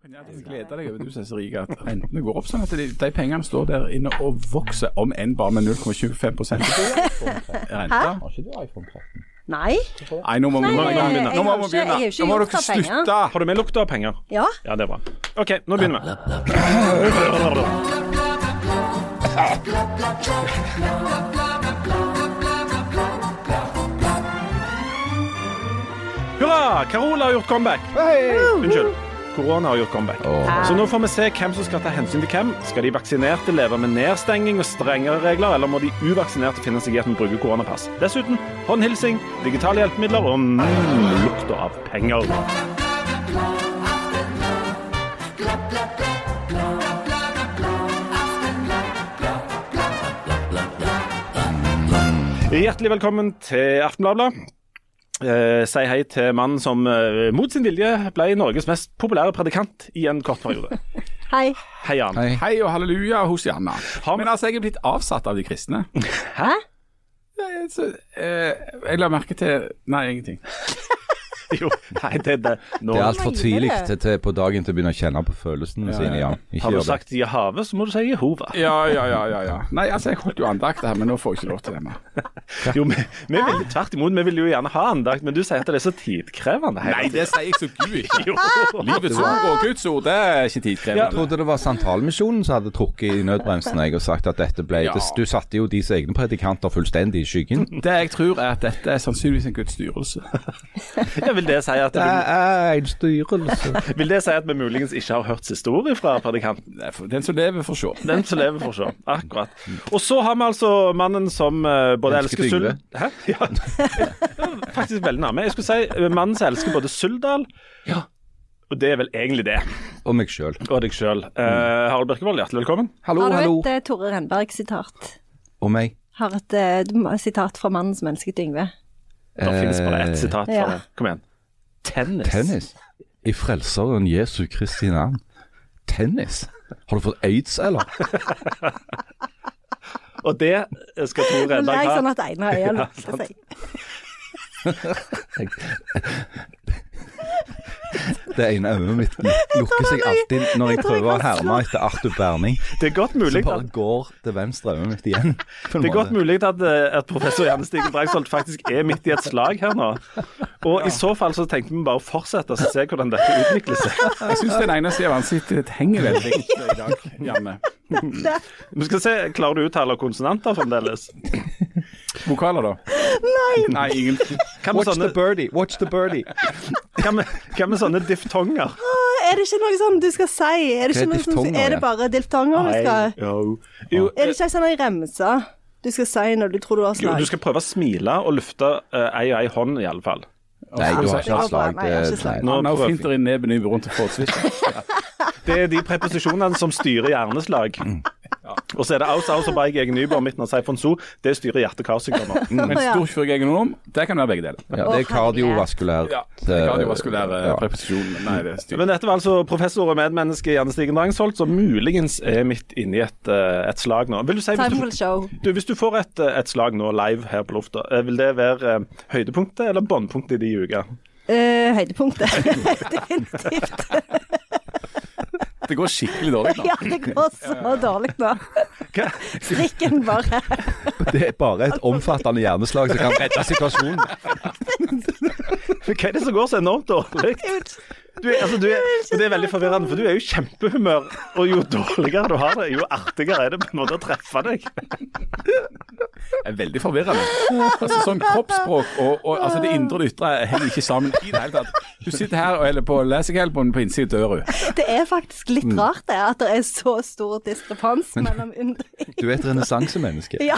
Gleder deg over du som er så rik at rentene går opp sånn at de, de pengene står der inne og vokser, om enn bare med 0,25 rente. Har ikke du iPhone 13? Nei. Nei, nå må vi Nei, jeg- begynne. jeg Nå må har vi ikke- jeg begynne. har ikke Nå må gjort dere av penger. slutte. Har du med lukta av penger? Ja. Ja, det er bra. OK, nå begynner vi. Hurra! Carola har gjort comeback. Unnskyld. Korona har gjort comeback. Så nå får vi se hvem som skal ta hensyn til hvem. Skal de vaksinerte leve med nedstenging og strengere regler, eller må de uvaksinerte finne seg i at vi bruker koronapass? Dessuten håndhilsing, digitale hjelpemidler og mm, lukta av penger. Hjertelig velkommen til Aftenbladet. Eh, si hei til mannen som uh, mot sin vilje ble Norges mest populære predikant i en kort periode. Hei. Hei, Jan. Hei. Hei og halleluja hos Janna. Har Men altså, jeg er blitt avsatt av de kristne. Hæ? Eh, altså, uh, jeg la merke til Nei, ingenting. Jo, nei, det det. Nå Det er altfor tidlig til, til på dagen til å begynne å kjenne på følelsene sine. ja. Ikke har du sagt Jahave, så må du si Jehova. Ja, ja, ja, ja, ja. Nei, altså, jeg holdt jo andakt her, men nå får jeg ikke lov til det mer. Jo, vi, vi vil, tvert imot, vi vil jo gjerne ha andakt, men du sier at det er så tidkrevende. Nei, det sier jeg så Gud ikke. Livets ord og Guds ord, det er ikke tidkrevende. Jeg trodde det var Santalmisjonen som hadde trukket i nødbremsen jeg, og sagt at dette ble Ja. Du satte jo deres egne predikanter fullstendig i skyggen. Det jeg tror er at dette er sannsynligvis en Guds styrelse. Ja, vil det si at Det det, er en styrelse. vil det si at vi muligens ikke har hørt siste ord fra predikanten? Den som lever, får se. Den som lever, får se. Akkurat. Og så har vi altså mannen som eh, både Elsker elsker Suld... Hæ? Ja. Faktisk veldig nærme. Jeg skulle si eh, mannen som elsker både Suldal Ja. Og det er vel egentlig det. Og meg sjøl. Og deg sjøl. Harald Birkevold, hjertelig velkommen. Hallo, Har du et eh, Tore Renberg-sitat? Og meg. Har et uh, sitat fra mannen som elsket Yngve. Det finnes bare ett Eh, sitat fra ja. det. Kom igjen. Tennis. Tennis. I Frelseren Jesu Kristi navn. Tennis? Har du fått aids, eller? Og det skal Tore Nå ler Renberg jeg ha. sånn at Einar Øya lukter seg. Det ene øyet mitt lukker seg alltid når jeg jeg prøver å herme etter Arthur Berning. Det er godt Så mulig bare at, går det venstre øyet mitt igjen. det er godt mulig at, eh, at professor Janne Stigen Drangsholt faktisk er midt i et slag her nå. Og i så fall så tenkte vi bare å fortsette og se hvordan dette utvikler seg. Jeg syns den ene sida av ansiktet ditt henger veldig i dag, Janne. Vi skal se, Klarer du å uttale konsonanter fremdeles? Vokaler, da? Nei. Nei, ingen. Hva Watch sånne, the birdie, watch the birdie. hva med, med sånne diftonger? Er det ikke noe sånn du skal si? Er det, er ikke noe sånn, er det bare diftonger du skal Jo. Jo, Er det ikke sånn ei remse du skal si når du tror du har jo, slag? du skal prøve å smile og lufte uh, ei og ei hånd, i alle fall. Nei, du har ikke hatt slag. Nei, jeg har ikke slag. nei. Nå finter jo i neben rundt og får switch. Det er de preposisjonene som styrer hjerneslag. Og så er det aus, aus og beig egen Nyborg midten av Seifon Zoo. Det styrer hjerte-karsykdommer. Men egen storkirurgegonom, det kan være begge deler. Ja, det er kardiovaskulær Ja, Kardiovaskulære ja. preposisjon. Nei, det styrer. Men dette var altså professor og medmenneske Janne Stigen Drangsholt, som muligens er midt inne i et, eh, et slag nå. Vil du si, hvis du, du, hvis du får et, eh, et slag nå live her på lufta, eh, vil det være eh, høydepunktet eller båndpunktet i de uka? Uh, høydepunktet. Definitivt. Det går skikkelig dårlig nå. Ja, det går så dårlig nå. Strikken bare Det er bare et omfattende hjerneslag som kan redde situasjonen. hva er det som går så enormt dårlig? Du, er- altså, du er, og det er veldig forvirrende, for du er jo i kjempehumør, og jo dårligere du har det, jo artigere er det på en måte å treffe deg. Er veldig forvirrende. Altså Sånn kroppsspråk og, og altså det indre og det ytre henger ikke sammen i det hele tatt. Du sitter her og holder på lesekelpen, på innsiden dør du. Det er faktisk litt rart det, at det er så stor diskrepans mellom undring Du er et renessansemenneske. Ja,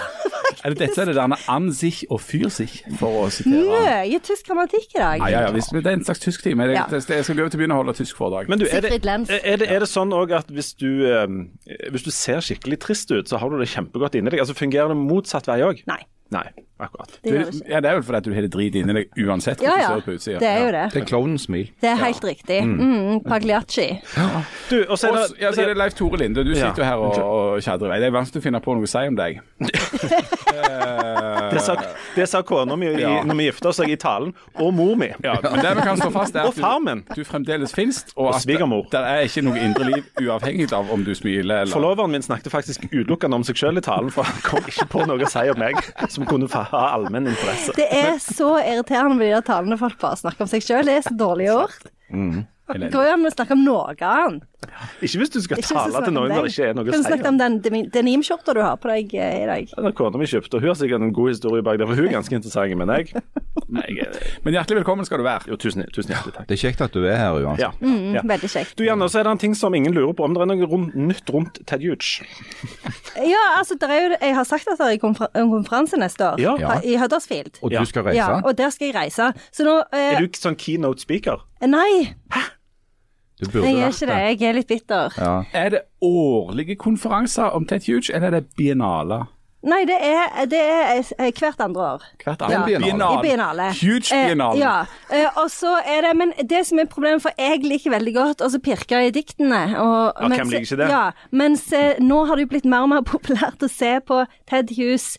Er det dette er det derne an sich og fyr sich, for å sitere mye tysk grammatikk i dag. Ja, ja, ja, hvis, det er en slags tysktime. Jeg, jeg, jeg skal gå til å begynne å holde tysk foredrag. Men du, er det, er det, er det sånn òg at hvis du, eh, hvis du ser skikkelig trist ut, så har du det kjempegodt inni deg? Altså Fungerer det motsatt vei òg? Nei. Nei. Akkurat. Det Du, ja, det er vel fordi at du har det drit inni deg uansett Ja, ja. du ser på utsida. Det er jo det. Det er klovnens smil. Det er helt riktig. Mm, Pagliacci. Du, og så er så- ja, så er det det Leif Tore Linde. Du sitter jo Ja, her og, og kjadrer i vei. Det er vanskelig å finne på noe å si om deg. Det sa, det sa kona mi Ja. når vi gifta oss i talen, og mor mi. Ja, men det vi kan slå fast, er at du, du fremdeles finnes, og Og at svigermor. det er ikke noe indre liv uavhengig av om du smiler eller Forloveren min snakket faktisk utelukkende om seg sjøl i talen, for han kom ikke på noe å si om meg som kunne ha allmenn interesse. Det er så irriterende med de der talene folk bare snakker om seg sjøl. Det er så dårlig gjort. Det går jo an å snakke om noe annet. Ikke hvis du skal Ikke tale til noen når det ikke er noe Kan å du si. snakke om den denimskjorta du har på deg eh, i dag? Den har kona mi kjøpt, og hun har sikkert en god historie bak der, for hun er ganske interessant. Men jeg, jeg Men hjertelig velkommen skal du være. Jo, tusen, tusen hjertelig takk. Det er kjekt at du er her uansett. Ja. Mm, ja. Veldig kjekt. Du, Janne, så er det en ting som ingen lurer på, om det er noe rundt, nytt rundt Ted Huge? Ja, altså, det er jo, jeg har sagt at det er konfer en konferanse neste år Ja. i Huddersfield. Og du skal reise? Ja, og der skal jeg reise. Så nå eh, Er du sånn keynote speaker? Nei, Du burde jeg er ikke det. Jeg er litt bitter. Ja. Er det årlige konferanser om Ted Huge, eller er det biennale? Nei, det er, det er eh, hvert andre år. Hvert Ja, biennale. I biennale. Huge biennale. Eh, ja. Eh, og så er det, men det som er problemet, for jeg liker veldig godt å så pirke i diktene. Og, Ja, hvem liker ikke det? Ja, mens eh, nå har det jo blitt mer og mer populært å se på Ted Hughes,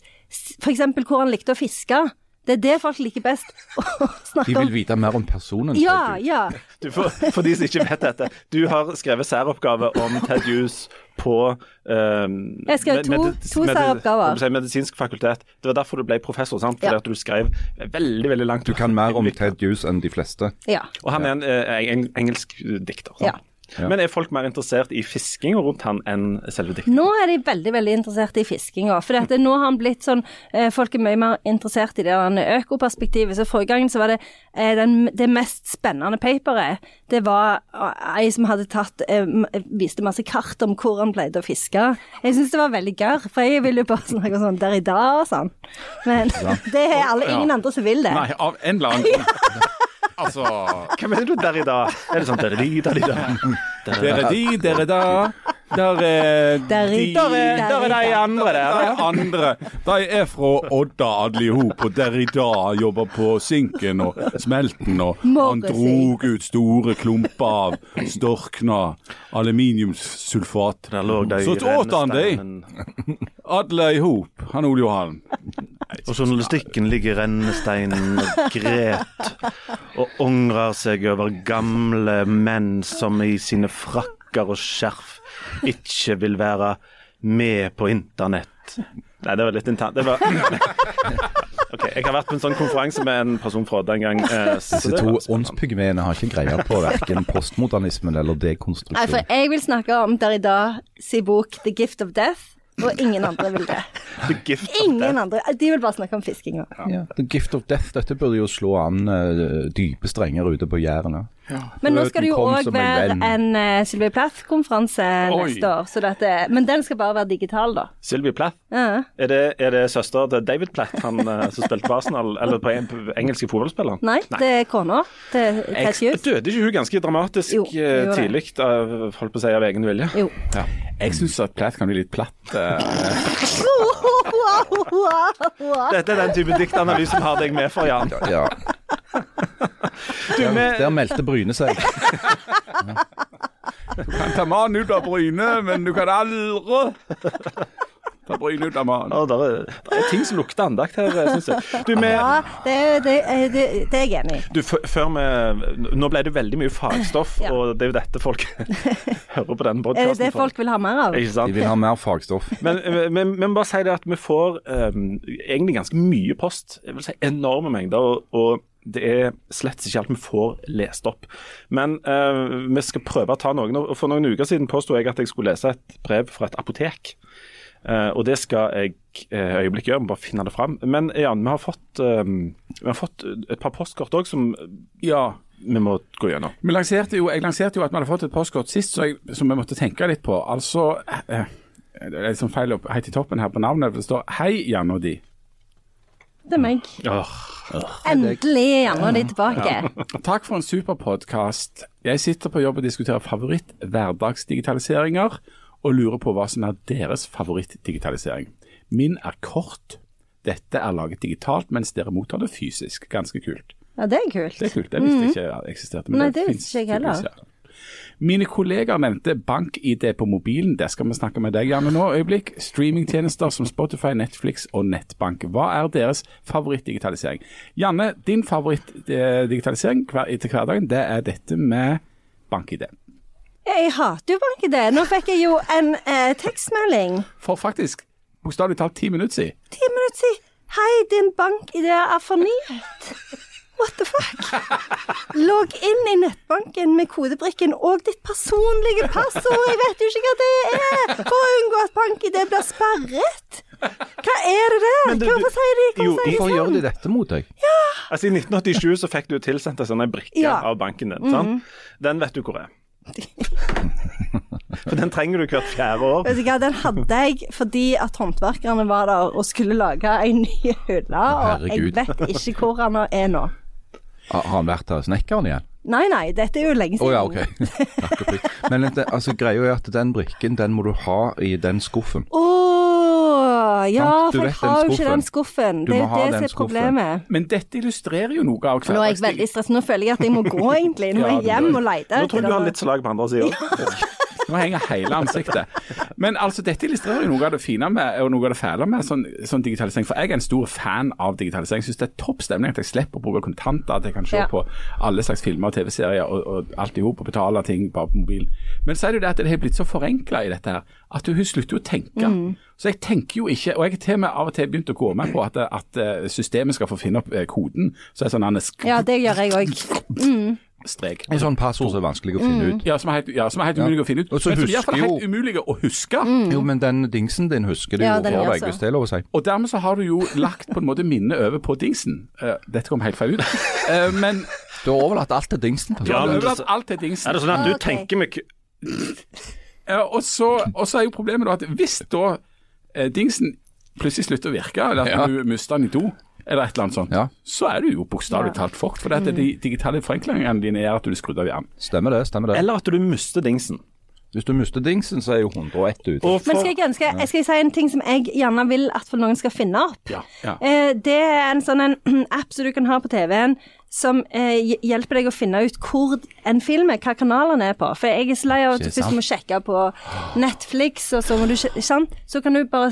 f.eks. hvor han likte å fiske. Det er det folk liker best å snakke om. De vil vite mer om personen. Ja, ja. Du, for, for de som ikke vet dette, du har skrevet særoppgave om Ted Hughes på um, Jeg skrev to- to særoppgaver. jeg med, si Medisinsk fakultet. Det var derfor du ble professor, sant? Fordi Ja. at du skrev veldig, veldig langt. Du kan mer om Ted Hughes enn de fleste. ja. Og han er en, en, en engelsk dikter. sant? Ja. Ja. Men er folk mer interessert i fisking rundt han enn selve diktet? Nå er de veldig veldig interessert i fiskinga. For dette, nå har han blitt sånn eh, Folk er mye mer interessert i det økoperspektivet. Så forrige gang så var det eh, den, det mest spennende paperet. Det var eh, ei som hadde tatt Viste masse kart om hvor han pleide å fiske. Jeg syns det var veldig gørr, for jeg vil jo bare snakke sånn der i dag og sånn. Men det er alle, ingen andre som vil det. Nei, av en eller annen grunn. Altså Hva mener du der i dag? Er det sånn der i der i dag? Dere de, dere da. Der er de der er- de andre Der der. er andre. De er fra Odda alle i hop, og der i dag jobber på sinken og smelten. Og han drog ut store klumper av storkna aluminiumssulfat. De Så åt han de, alle i hop, han Ole Johan. Og journalistikken ligger i rennesteinen og gret og angrer seg over gamle menn som i sine frakker og skjerf ikke vil være med på internett. Nei, det var litt internt. Det var OK, jeg har vært på en sånn konferanse med en person fra Odda en gang. eh, Disse to åndspygmeene har ikke greie på verken postmodernismen eller Nei, for jeg vil snakke om Derrida sin bok 'The Gift of Death', og ingen andre vil det. The gift of Ingen death. andre. De vil bare snakke om fisking. Ja, The Gift of Death, dette burde jo slå an uh, dype strenger ute på Jæren. Men nå skal det jo òg være en en uh, Sylvia Plath-konferanse neste år. Så dette, men den skal bare være digital, da. Sylvie Plath. Ja. Er det, er det søster til David Plath, han eh, som spilte på Arsenal, eller på, en, på engelske fotballspilleren? Nei, det er kona til Hughes. døde ikke hun ganske dramatisk Jo, det. tidlig, av, holdt på å si, av egen vilje? Jo. Jeg syns at Plath kan bli litt platt. eh, Dette er den type diktanalyse vi har deg med for, Jan. Ja. Du, Der, med, der meldte Bryne seg. kan ta mannen ut av Bryne, men du kan aldri ta Bryne ut av mannen. Ja, det er, er ting som lukter andakt her, syns jeg. Du, med, Ja, det, det, det, det er jeg enig i. du, før vi Nå ble det veldig mye fagstoff, Ja. og det er jo dette folk hører på denne Er det det folk vil ha mer av? Ikke De vil ha mer fagstoff. Men, vi må bare si det at vi får um, egentlig ganske mye post. Jeg vil si enorme mengder. Og, og det er slett ikke alt vi får lest opp. Men uh, vi skal prøve å ta noen. For noen uker siden påsto jeg at jeg skulle lese et brev fra et apotek. Uh, og det skal jeg uh, øyeblikk gjøre, bare finne det fram. Men Jan, vi har fått, uh, vi har fått et par postkort òg som Ja. vi må gå gjennom. Lanserte jo, jeg lanserte jo at vi hadde fått et postkort sist, jeg, som vi måtte tenke litt på. Altså Det er litt sånn feil opp helt i toppen her på navnet. Det står 'Hei, Jan og de'. Det er meg. Endelig er nå de tilbake. Takk for en super podkast. Jeg sitter på jobb og diskuterer favoritt-hverdagsdigitaliseringer, og lurer på hva som er deres favoritt-digitalisering. Min er kort. dette er laget digitalt, mens dere mottar det fysisk. Ganske kult. Ja, det er kult. Det er kult. Det visste jeg ikke eksisterte. men Nei, det det visste ikke jeg heller. Mine kollegaer nevnte bank-ID på mobilen. Det skal vi snakke med deg Janne nå. øyeblikk. Streamingtjenester som Spotify, Netflix og nettbank. Hva er deres favorittdigitalisering? Janne, din favorittdigitalisering til hverdagen, det er dette med bank-ID. Jeg hater jo bank-ID. Nå fikk jeg jo en eh, tekstmelding For faktisk, bokstavelig talt ti minutter siden. ti minutter siden. Hei, din bank-ID er fornyet. What the fuck? Logg inn i nettbanken med kodebrikken og ditt personlige passord. Jeg vet jo ikke hva det er, for å unngå at bank-ID blir sperret. Hva er det der? Men du- Hvorfor sier de, Jo, hvorfor sier Hvorfor de gjør sånn? de dette mot deg? Altså, I 1987 så fikk du tilsendt en sånn brikke Ja. av banken din. sant? Den vet du hvor er. For den trenger du hvert fjerde år. Vet du hva, Den hadde jeg fordi at håndverkerne var der og skulle lage en ny hylle, og jeg vet ikke hvor han er nå. Har han vært her snekkeren igjen? Nei, nei, dette er jo lenge siden. siden. ja, ok. Takk og pris. Men altså, greia er at den brikken, den må du ha i den skuffen. Åh, ja, du for jeg har jo ikke den skuffen. Du Det er jo det som er problemet. Men dette illustrerer jo noe av Nå er jeg veldig stresset. Nå føler jeg at jeg må gå, egentlig. Nå er jeg hjem og lete. Nå tror jeg du har litt slag på andre sida. Nå henger hele ansiktet. Men altså, dette illustrerer jo noe av det fine med, og noe av det fæle med sånn, sånn digitalisering. For jeg er en stor fan av digitalisering. Jeg syns det er topp stemning at jeg slipper å bruke kontanter. At jeg kan se Ja. på alle slags filmer og TV-serier og, og alt i hop og betale ting bare på mobilen. Men så er det jo det at det har blitt så forenkla i dette her, at hun slutter jo å tenke. Mm. Så jeg tenker jo ikke, og jeg har til og med av og til begynt å gå med på at, at eh, systemet skal få finne opp eh, koden. Så er det sånn er Ja, det gjør jeg òg. strek. En sånn passord som er vanskelig å finne ut. Ja, som er helt, ja, som er helt umulig å finne ut. Og så Men som i hvert fall er helt jo- umulig å huske. Jo, men den dingsen din husker du Ja, jo den for deg, så. hvis det er lov å si. Og dermed så har du jo lagt på en måte minnet over på dingsen. Eh, dette kom helt feil ut. Eh, men Du har overlatt alt til dingsen. du Ja, har men overlatt alt til dingsen. Er det sånn at du Ok. tenker med ku- Eh, og, så, og så er jo problemet da at hvis da eh, dingsen plutselig slutter å virke, eller at Ja. du mister den i do, eller et eller annet sånt, Ja. så er du jo bokstavelig talt fucked. For dette, de digitale forenklingene dine er at du er skrudd av hjernen. Stemmer det. stemmer det. Eller at du mister dingsen. Hvis du mister dingsen, så er jo 101 ute. For... Men skal jeg, ønske, jeg skal si en ting som jeg gjerne vil at noen skal finne opp. Ja, ja. Eh, det er en sånn en app som du kan ha på TV-en, som eh, hjelper deg å finne ut hvor en film er, hva kanalen er på. For jeg er så lei av at du først må sjekke på Netflix, og så må du ikke Sant? Så kan du bare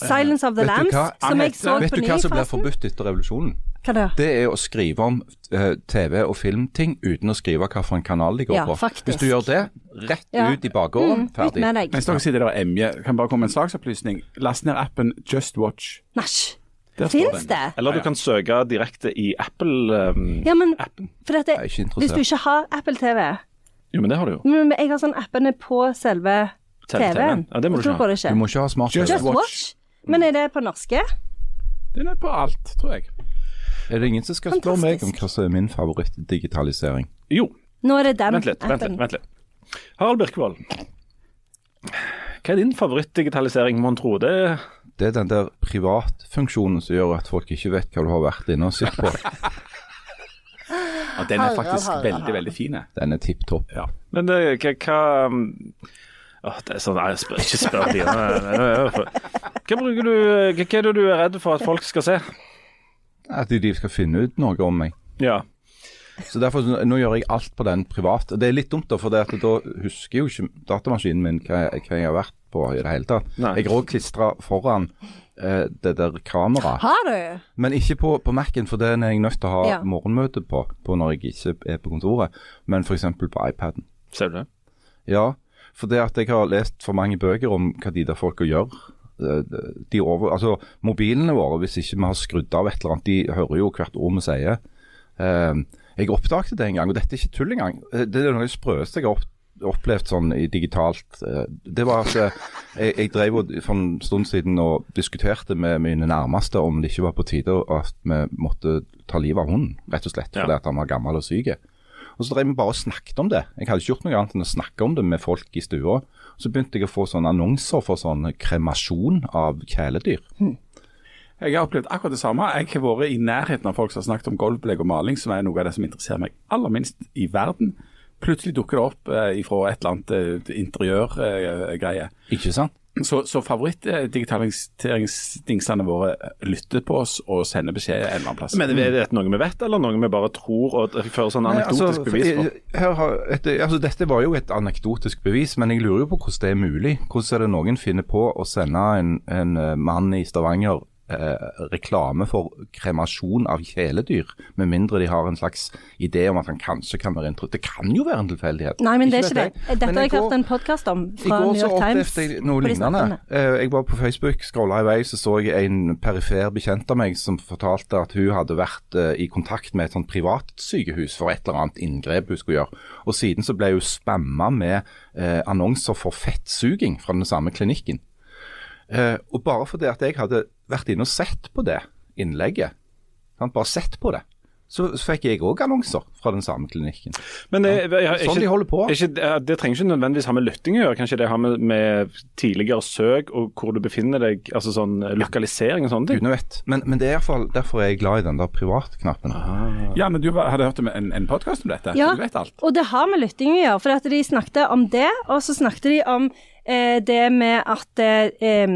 Silence of the Lambs, som jeg så på nyfasen. Vet du hva som ble forbudt etter revolusjonen? Hva da? Det er å skrive om uh, TV- og filmting uten å skrive hvilken kanal de går Ja, på. faktisk. Hvis du gjør det, rett Ja. ut i bakgården, mm, ferdig. med deg. Mens dere sitter der og emjer, kan bare komme en saksopplysning. Last ned appen Just Watch. Står Fins den. det? eller du kan søke direkte i Apple-appen. Ja, men for dette, interessert. Hvis du ikke har Apple TV jo, men det har du jo. Men jeg har sånn appene på selve TV-en. TV-en. Ja, det må du ikke ha. Du må ikke ha smart Just TV. Just Watch. Men er det på norske? Den er på alt, tror jeg. Er det ingen som skal spørre meg om hva som er min favorittdigitalisering? Jo, Nå er det den vent litt. vent litt, vent litt. Harald Birkvold. Hva er din favorittdigitalisering, mon tro? Det Det er den der privatfunksjonen som gjør at folk ikke vet hva du har vært inne og sett på. Ja, den er faktisk veldig, veldig fin. Den er tipp topp. Ja. Men det, hva, hva um, Åh, det er sånn, nei, spør, Ikke spør de. Hva, bruker du, hva er det du er redd for at folk skal se? At de skal finne ut noe om meg. Ja. Så derfor, Nå gjør jeg alt på den privat. Det er litt dumt, da, for det at da husker jo ikke datamaskinen min hva, hva jeg har vært på i det hele tatt. Nei. Jeg har òg klistra foran eh, det der kameraet. Har du? Men ikke på, på Mac-en, for den er jeg nødt til å ha Ja. morgenmøte på, på når jeg ikke er på kontoret. Men f.eks. på iPaden. Ser du det? Ja, for det at jeg har lest for mange bøker om hva de der folka gjør. eh, De over, altså Mobilene våre, hvis ikke vi har skrudd av et eller annet, de hører jo hvert ord vi sier. Eh, jeg oppdaget det en gang, og dette er ikke tull engang. Eh, Det er noe av det sprøeste jeg har opplevd sånn i digitalt. Det var at jeg, jeg drev for en stund siden og diskuterte med mine nærmeste om det ikke var på tide at vi måtte ta livet av hunden, rett og slett, Ja. fordi at han var gammel og syk. Og så drev vi bare og snakket om det. Jeg hadde ikke gjort noe annet enn å snakke om det med folk i stua. Så begynte jeg å få sånne annonser for sånn kremasjon av kjæledyr. Jeg har opplevd akkurat det samme. Jeg har vært i nærheten av folk som har snakket om gulvbelegg og maling, som er noe av det som interesserer meg aller minst i verden. Plutselig dukker det opp eh, fra et eller annet eh, interiørgreie. Ikke sant? Så, så favorittdigitaliseringsdingsene våre lytter på oss og sender beskjed en eller annen plass. Men er det noe vi vet, eller noe vi bare tror og fører sånn Nei, anekdotisk altså, bevis for- her har, et, altså, dette var jo et anekdotisk bevis, men jeg lurer jo på hvordan det er mulig. Hvordan er det noen finner på å sende en, en eh, mann i Stavanger eh, reklame for kremasjon av kjæledyr, med mindre de har en slags idé om at han kanskje kan være intro... Det kan jo være en tilfeldighet. Nei, men det er ikke det. jeg. Dette har jeg i hørt en podkast om fra New York Times. opplevde jeg noe lignende. Eh, Jeg var på Facebook, scrolla i vei, så så jeg en perifer bekjent av meg som fortalte at hun hadde vært eh, i kontakt med et sånt privatsykehus for et eller annet inngrep hun skulle gjøre. Og siden så ble hun spamma med annonser for fettsuging fra den samme klinikken. Og bare fordi at jeg hadde vært inne og sett på det innlegget, sant, bare sett på det, så, så fikk jeg òg annonser fra den samme klinikken. Men jeg, jeg, jeg, Sånn de holder på. Ikke, det trenger ikke nødvendigvis ha med lytting å gjøre. Kanskje det har med, med tidligere søk og hvor du befinner deg, altså sånn lokalisering og sånne ting. Gudene vet. Men, men det er i hvert fall derfor jeg er glad i den der privatknappen. Ja, men du hadde hørt om en, en podkast om dette? Ja, Du vet alt? og det har med lytting å gjøre. For at de snakket om det, og så snakket de om eh, det med at eh,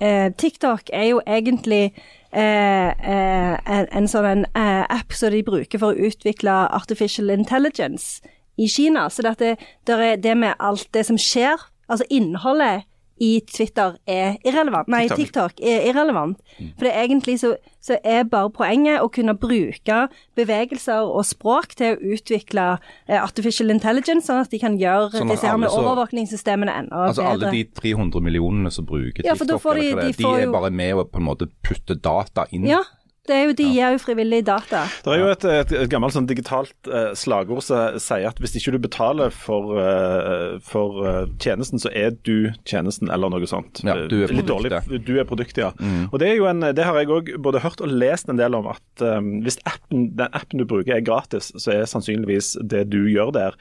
eh, TikTok er jo egentlig eh, eh, en, en sånn en, eh, app som de bruker for å utvikle artificial intelligence i Kina. Så det, det, er det med alt det som skjer, altså innholdet i Twitter er irrelevant. Nei, TikTok er irrelevant. For det er egentlig så, så er bare poenget å kunne bruke bevegelser og språk til å utvikle eh, artificial intelligence, sånn at de kan gjøre Sånn disse her med overvåkningssystemene enda Altså bedre. Alle de 300 millionene som bruker TikTok, ja, de- de de er jo- bare med å på en måte putte data inn. Ja, det er jo, de gir jo frivillig data. Det er jo et, et, et gammelt sånn digitalt eh, slagord som sier at hvis ikke du betaler for, uh, for uh, tjenesten, så er du tjenesten, eller noe sånt. Ja, du er Eh, Litt dårlig, produktet. du er produktet, ja. Og Det er jo en, det har jeg òg både hørt og lest en del om, at um, hvis appen, den appen du bruker er gratis, så er sannsynligvis det du gjør der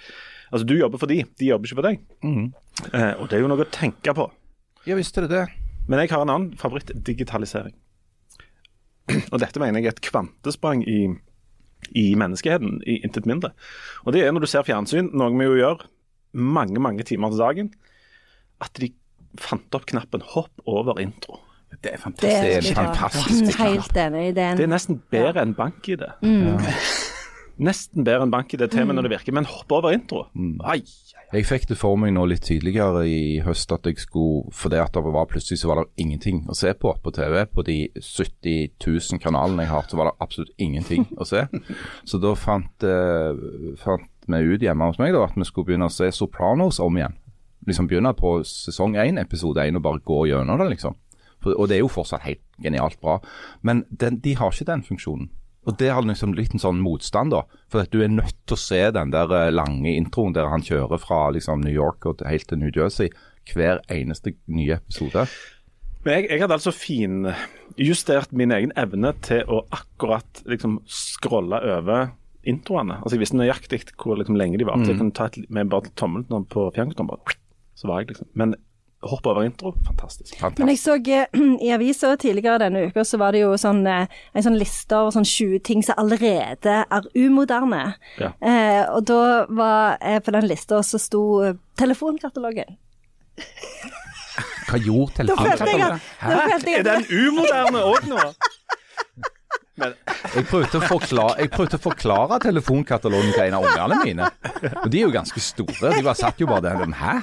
Altså, du jobber for de, de jobber ikke for deg. Eh, og det er jo noe å tenke på. Ja visst er det det. Men jeg har en annen favoritt, digitalisering. Og dette mener jeg er et kvantesprang i, i menneskeheten, i intet mindre. Og det er når du ser fjernsyn, noe vi jo gjør mange, mange timer til dagen, at de fant opp knappen 'hopp over intro'. Det er Det fantastisk. er en veldig bra. fantastisk Helt enig i den. Det er nesten bedre enn bank-ID. Nesten bedre enn bank-ID, til og med når det virker, men hopp over intro. Ai, Jeg fikk det for meg nå litt tidligere i høst at jeg skulle Fordi at det var plutselig så var det ingenting å se på på TV. På de 70 000 kanalene jeg har, så var det absolutt ingenting å se. Så da fant, eh, fant vi ut hjemme hos meg da, at vi skulle begynne å se Sopranos om igjen. Liksom Begynne på sesong 1, episode 1, og bare gå gjennom det, liksom. For, og det er jo fortsatt helt genialt bra. Men den, de har ikke den funksjonen. Og det har liksom litt en sånn motstand, da. For at du er nødt til å se den der eh, lange introen der han kjører fra liksom New York og helt til New Jersey hver eneste nye episode. Men jeg, jeg hadde altså finjustert min egen evne til å akkurat liksom scrolle over introene. Altså Jeg visste nøyaktig hvor liksom, lenge de var. Så jeg kunne ta et, med bare tommelen på fjernkontrollen, så var jeg liksom Men hopp over intro, fantastisk. Men jeg så eh, i avisa tidligere denne uka, så var det jo sånn, eh, en sånn liste over sånn 20 ting som allerede er umoderne. Ja. Eh, og da var jeg på den lista så sto eh, telefonkatalogen. Hva gjorde Da følte jeg at, da følte jeg Er den umoderne òg nå? Men Jeg prøvde, å forklare, jeg prøvde å forklare telefonkatalogen til en av ungene mine. Og de er jo ganske store. De bare satt jo bare der Hæ?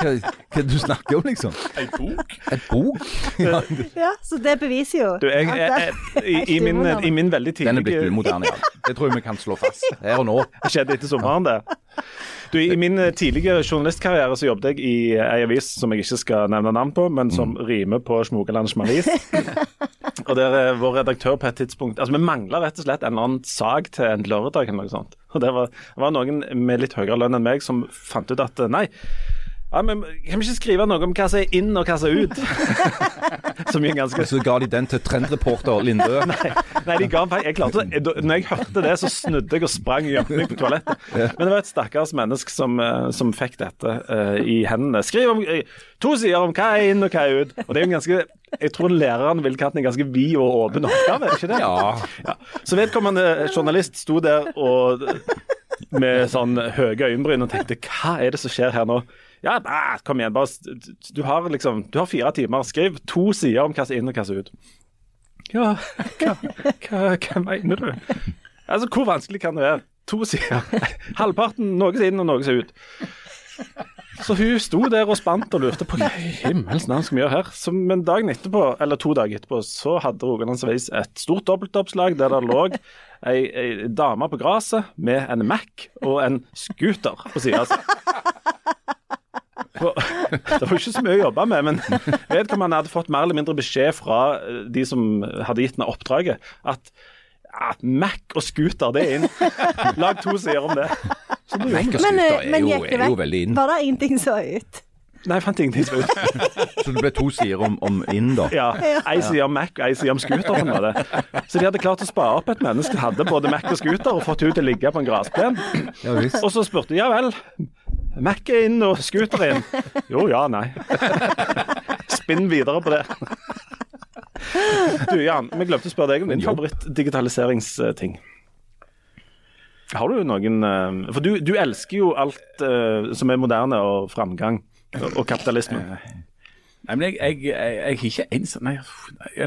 Hva, hva du snakker om, liksom? ei bok? Et bok? Ja, Ja, så det beviser jo Du, jeg, jeg, jeg, i, i, min, I min veldig Den er blitt tidlige umoderne, ja. Det tror jeg vi kan slå fast her og nå. Det skjedde etter sommeren, det. Du, I min tidligere tidlige journalistkarriere så jobbet jeg i ei avis som jeg ikke skal nevne navn på, men som rimer på Smogeland Smalis. og der er vår redaktør på et tidspunkt Altså, vi mangla rett og slett en eller annen sak til en lørdag eller noe sånt. Og det var, var noen med litt høyere lønn enn meg som fant ut at eh, nei, ja, men kan vi ikke skrive noe om hva som er inn og hva som er ut? som er ganske Så ga de den til trendreporter Lindø. Nei, de ga jeg klarte, det. Når jeg hørte det, så snudde jeg og sprang og gjemte meg på toalettet. Men det var et stakkars menneske som, eh, som fikk dette uh, i hendene. Skriv om to sider om hva er inn og hva er ut. Og det er jo en ganske Jeg tror læreren ville kalt den en ganske vid og åpen oppgave, ikke det? Ja. Ja. Så vedkommende journalist sto der og med sånn høye øyenbryn og tenkte hva er det som skjer her nå? Ja, nei, kom igjen. bare Du har liksom Du har fire timer. Skriv to sider om hva som er inn og hva som er ut. Ja, hva, hva, hva mener du? Altså, Hvor vanskelig kan det være? To sider. Halvparten noe som er inn og noe som er ut. Så hun sto der og spant og lurte på hva i himmels navn skal vi gjøre her. Så, men dagen etterpå, eller to dager etterpå, så hadde Rogalands Avis et stort dobbeltoppslag der det lå ei, ei dame på gresset med en Mac og en scooter på sida. For- Det var ikke så mye å jobbe med, men vedkommende hadde fått mer eller mindre beskjed fra eh, de som hadde gitt henne oppdraget, at, at Mac og scooter, det er inn. Lag to sider om det. Så Men, men gikk det vekk? Var det ingenting som var ut? Nei, jeg fant ingenting som var ut. Så det ble to sider om, om inn, da. Ja, Ei side om Mac og ei side om scooter. Var det. Så de hadde klart å spare opp et menneske som hadde både Mac og scooter, og fått henne til å ligge på en grasplen. Ja. Og så spurte de ja vel, Mac er inn og scooter er inn. Jo, ja, nei. Spinn videre på det. Du Jan, vi glemte å spørre deg om din favoritt-digitaliseringsting. Har du noen eh, For du, du elsker jo alt uh, som er moderne og framgang og, og kapitalisme. Nei, men jeg, jeg, jeg, jeg er ikke en sånn Nei,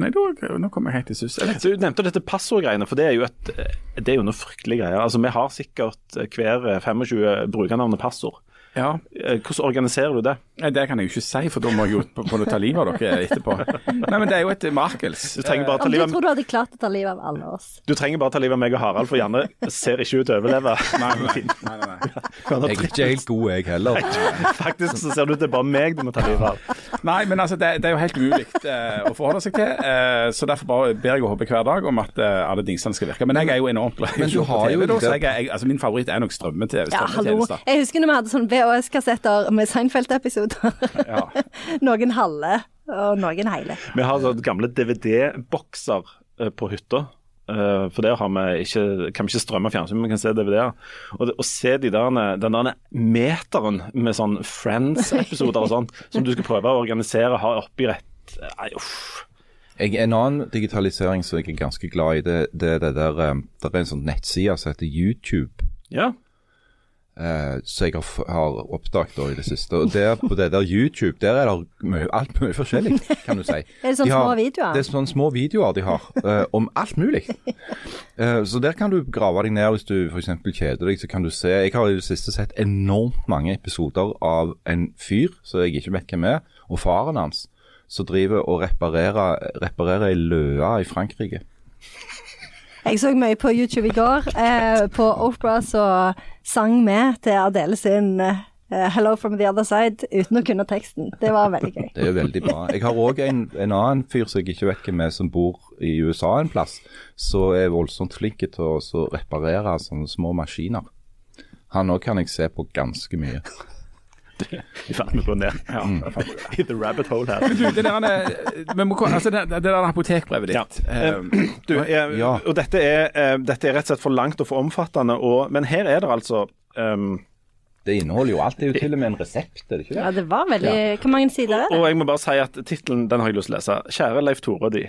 nei, nå kommer jeg helt til sus. Du nevnte dette passordgreiene, for det er jo et, det er jo noe fryktelig greier. Altså, Vi har sikkert hver 25 brukernavn og passord. Ja, Eh, Hvordan organiserer du det? Det kan jeg jo ikke si, for da må jeg jo på, på ta livet av dere etterpå. Nei, men Det er jo et makels. Du trenger bare ta Om livet av, tror du hadde klart å ta livet av alle oss. du trenger bare ta livet av meg og Harald, for Janne ser ikke ut til å overleve. Nei, nei, nei, nei, nei. Jeg er ikke helt god, jeg heller. Faktisk så ser det ut til bare meg du må ta livet av. Nei, men altså, det, det er jo helt umulig uh, å forholde seg til. Uh, så derfor bare ber jeg og håper hver dag om at uh, alle dingsene skal virke. Men jeg er jo enormt glad i å jo TV, da, så jeg, er- jeg, altså, Min favoritt er nok strømme-TV. Ja, hallo. Jeg husker når vi hadde sånn VHS-kassetter med Seinfeld-episoder. Ja. noen halve og noen hele. Vi har sånne gamle DVD-bokser eh, på hytta. Eh, for der har vi ikke, kan vi ikke strømme fjernsyn, men vi kan se DVD-er. Og å se de der, den der meteren med sånn Friends-episoder og sånn, som du skal prøve å organisere, har oppi rett Nei, uff. Jeg, en annen digitalisering som jeg er ganske glad i, det, det det der eh, Det er en sånn nettside som heter YouTube. Ja. Eh, som jeg har, har oppdaget i det siste. Og der, på det der YouTube, der er det mye, alt mye forskjellig, kan du si. Er det sånne De har- små videoer? Det er sånne små videoer de har, uh, om alt mulig. Uh, så der kan du grave deg ned hvis du f.eks. kjeder deg. så kan du se, Jeg har i det siste sett enormt mange episoder av en fyr som jeg ikke vet hvem er, og faren hans, som driver og reparerer, reparerer ei løe i Frankrike. Jeg så mye på YouTube i går, eh, på Oprah som sang med til Adele sin eh, 'Hello from the other side' uten å kunne teksten. Det var veldig gøy. Det er veldig bra. Jeg har òg en, en annen fyr som jeg ikke vet hvem er, som bor i USA en plass, som er voldsomt flink til å reparere sånne små maskiner. Han òg kan jeg se på ganske mye. I ferd med å gå ned i the rabbit hole her. Du, det der, eh, altså, det, det der apotekbrevet ditt ja. Du, jeg, og dette er, eh, dette er rett og slett for langt og for omfattende, og, men her er det altså um, Det inneholder jo alt. Det er jo til og med en resept, er det ikke det? Ja, det? var veldig Hvor mange sider er det? Og jeg må bare si at tittelen den har jeg lyst til å lese. Kjære Leif Tore og de.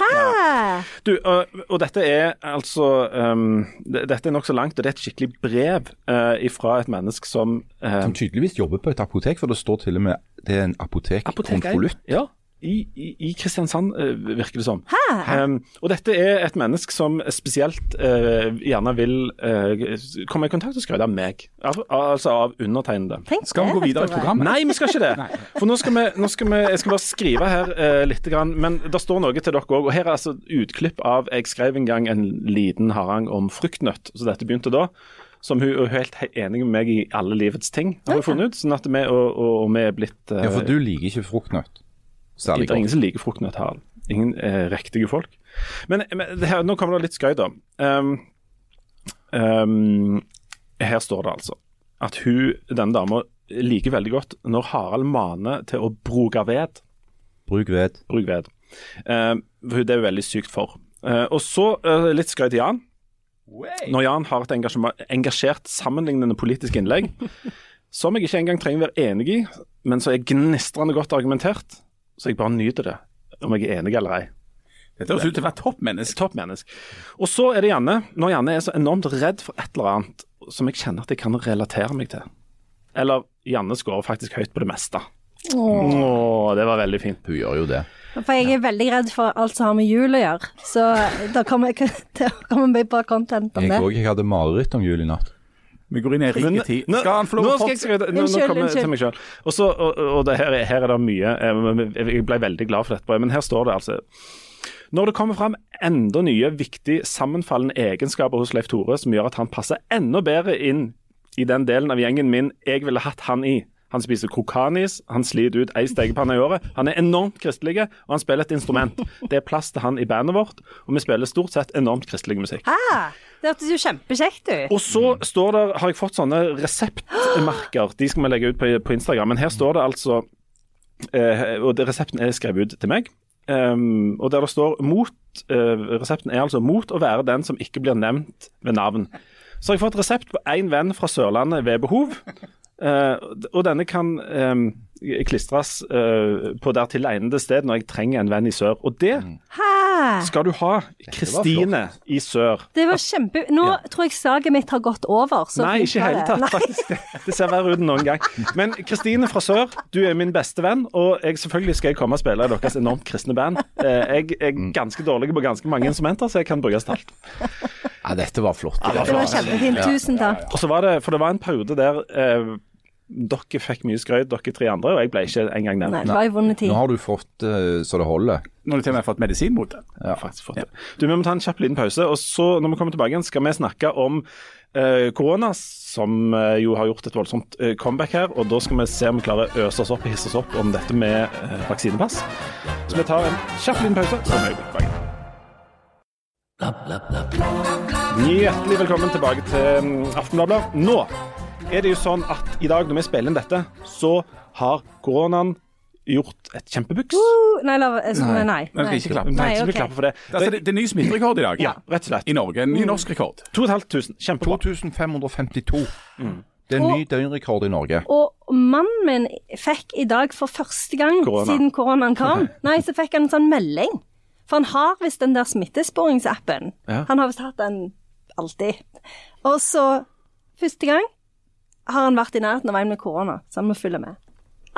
Hæ? Du, og, og dette er altså um, det- Dette er nokså langt, og det er et skikkelig brev uh, fra et menneske som uh, Som tydeligvis jobber på et apotek, for det står til og med det er en apotekkonvolutt. Ja, i, i, i Kristiansand, uh, virker det som. Um, og dette er et menneske som spesielt uh, gjerne vil uh, komme i kontakt og skryte av meg. Al altså av undertegnede. Skal vi gå videre i programmet? Nei, vi skal ikke det. For nå skal vi, nå skal vi Jeg skal bare skrive her uh, litt, grann, men det står noe til dere òg. Og her er altså utklipp av Jeg skrev en gang en liten harang om fruktnøtt, så dette begynte da. Som hun er helt enig med meg i alle livets ting, har vi funnet ut. Sånn at vi, og, og, og vi er blitt uh, Ja, for du liker ikke fruktnøtt særlig Det er ingen som liker fruktnøtthalen. Ingen eh, riktige folk. Men, men det her, nå kommer det litt skøy, da. Um, um, her står det altså at hun, denne dama liker veldig godt når Harald maner til å bruke ved. Bruk ved. Bruk ved. Uh, det er hun veldig sykt for. Uh, og så uh, litt skøy til Jan. Når Jan har et engasjert, sammenlignende politisk innlegg, som jeg ikke engang trenger være enig i, men som er gnistrende godt argumentert, så jeg bare nyter det, om jeg er enig eller ei. Dette høres ut til å være toppmenneske. Toppmenneske. Og så er det Janne. Når Janne er så enormt redd for et eller annet, som jeg kjenner at jeg kan relatere meg til. Eller Janne scorer faktisk høyt på det meste. Åh. Åh, det var veldig fint. Hun gjør jo det. For jeg er veldig redd for alt som har med jul å gjøre. Så da kommer jeg til å komme med bra content om det. Jeg òg. Jeg hadde mareritt om jul i natt. Vi går inn i Men- riktig tid. nå- Skal han få lov å fortsette? Nå, nå Unnskyld, kommer jeg til unnskyld. meg selv. Og, så, og, og det her, er- her er det mye eh, Jeg ble veldig glad for dette, brevet, men her står det altså Når det kommer fram enda nye, viktig sammenfallende egenskaper hos Leif Tore som gjør at han passer enda bedre inn i den delen av gjengen min jeg ville hatt han i. Han spiser kokanis, han sliter ut ei stekepanne i året. Han er enormt kristelig, og han spiller et instrument. Det er plass til han i bandet vårt, og vi spiller stort sett enormt kristelig musikk. Ah, det hørtes jo kjempekjekt ut. Og så står der, har jeg fått sånne reseptmerker. De skal vi legge ut på, på Instagram. Men her står det altså eh, Og resepten er skrevet ut til meg. Um, og der det står mot eh, Resepten er altså mot å være den som ikke blir nevnt ved navn. Så har jeg fått resept på én venn fra Sørlandet ved behov. Eh, og denne kan eh, klistres eh, på dertil egnede sted når jeg trenger en venn i sør. Og det Hæ? skal du ha. Kristine i sør. Det var kjempe... Nå tror jeg saget mitt har gått over. Så Nei, ikke i var hele det. tatt, Nei. faktisk. Det, ser verre ut enn noen gang. Men Kristine fra sør, du er min beste venn, og jeg, selvfølgelig skal jeg komme og spille i deres enormt kristne band. Eh, Jeg er ganske dårlig på ganske mange instrumenter, så jeg kan brukes til alt. Ja, dette var flott. Det var kjempefint. Tusen takk. Og så var det, For det var en periode der eh, dere fikk mye skrøyt, dere tre andre, og jeg ble ikke engang Nei, nevnt. tid. Nå har du fått uh, så det holder. Nå har du til og med fått medisin mot det. Ja. Faktisk fått det. Du, Vi må ta en kjapp liten pause, og så når vi kommer tilbake igjen, skal vi snakke om eh, korona, som uh, jo har gjort et voldsomt comeback her. og Da skal vi se om vi klarer å øse oss opp og hisse oss opp om dette med vaksinepass. Så vi tar en kjapp liten pause, så er vi tilbake. Hjertelig velkommen tilbake til mm, Aftenbladet. Nå er det jo sånn at i dag når vi spiller inn dette, så har koronaen gjort et kjempebuks. Uh, Nei, la, jeg, nei. nei. Men skal ikke klappe. Nei, Nei, så vi ok. for det. Det, altså, det, det er ny smitterekord i dag Ja, rett og slett. i Norge. En ny norsk rekord. 2500. Kjempebra. 2552. Det er en ny døgnrekord i Norge. Og mannen min fikk i dag for første gang Corona. siden koronaen kom, nei, så fikk han en sånn melding. For han har visst den der smittesporingsappen. Ja. Han har visst hatt den alltid. Og så, første gang, har han vært i nærheten av en med korona, så han må følge med.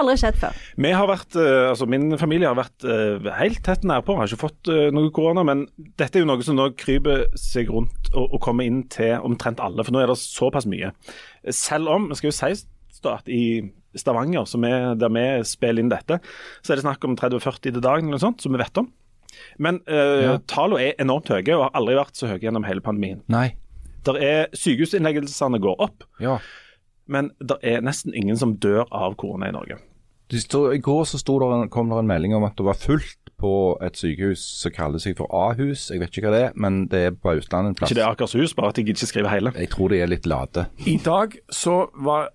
Aldri skjedd før. Vi har vært, eh, altså Min familie har vært eh, helt tett nærpå. Har ikke fått eh, noe korona, men dette er jo noe som nå kryper seg rundt og, og kommer inn til omtrent alle. For nå er det såpass mye. Selv om, skal jo sies da, at i Stavanger, som er der vi spiller inn dette, så er det snakk om 30-40 til dagen, eller noe sånt, som vi vet om. Men uh, Ja. tallene er enormt høye, og har aldri vært så høye gjennom hele pandemien. Nei. Der er Sykehusinnleggelsene går opp, Ja. Men det er nesten ingen som dør av korona i Norge. I går så sto der en, kom det en melding om at det var fullt på et sykehus som kaller seg for Ahus. Jeg vet ikke hva det er, men det er på Østlandet en plass. Ikke det er Akershus, bare at jeg ikke skriver hele. Jeg tror de er litt late. I dag, så var,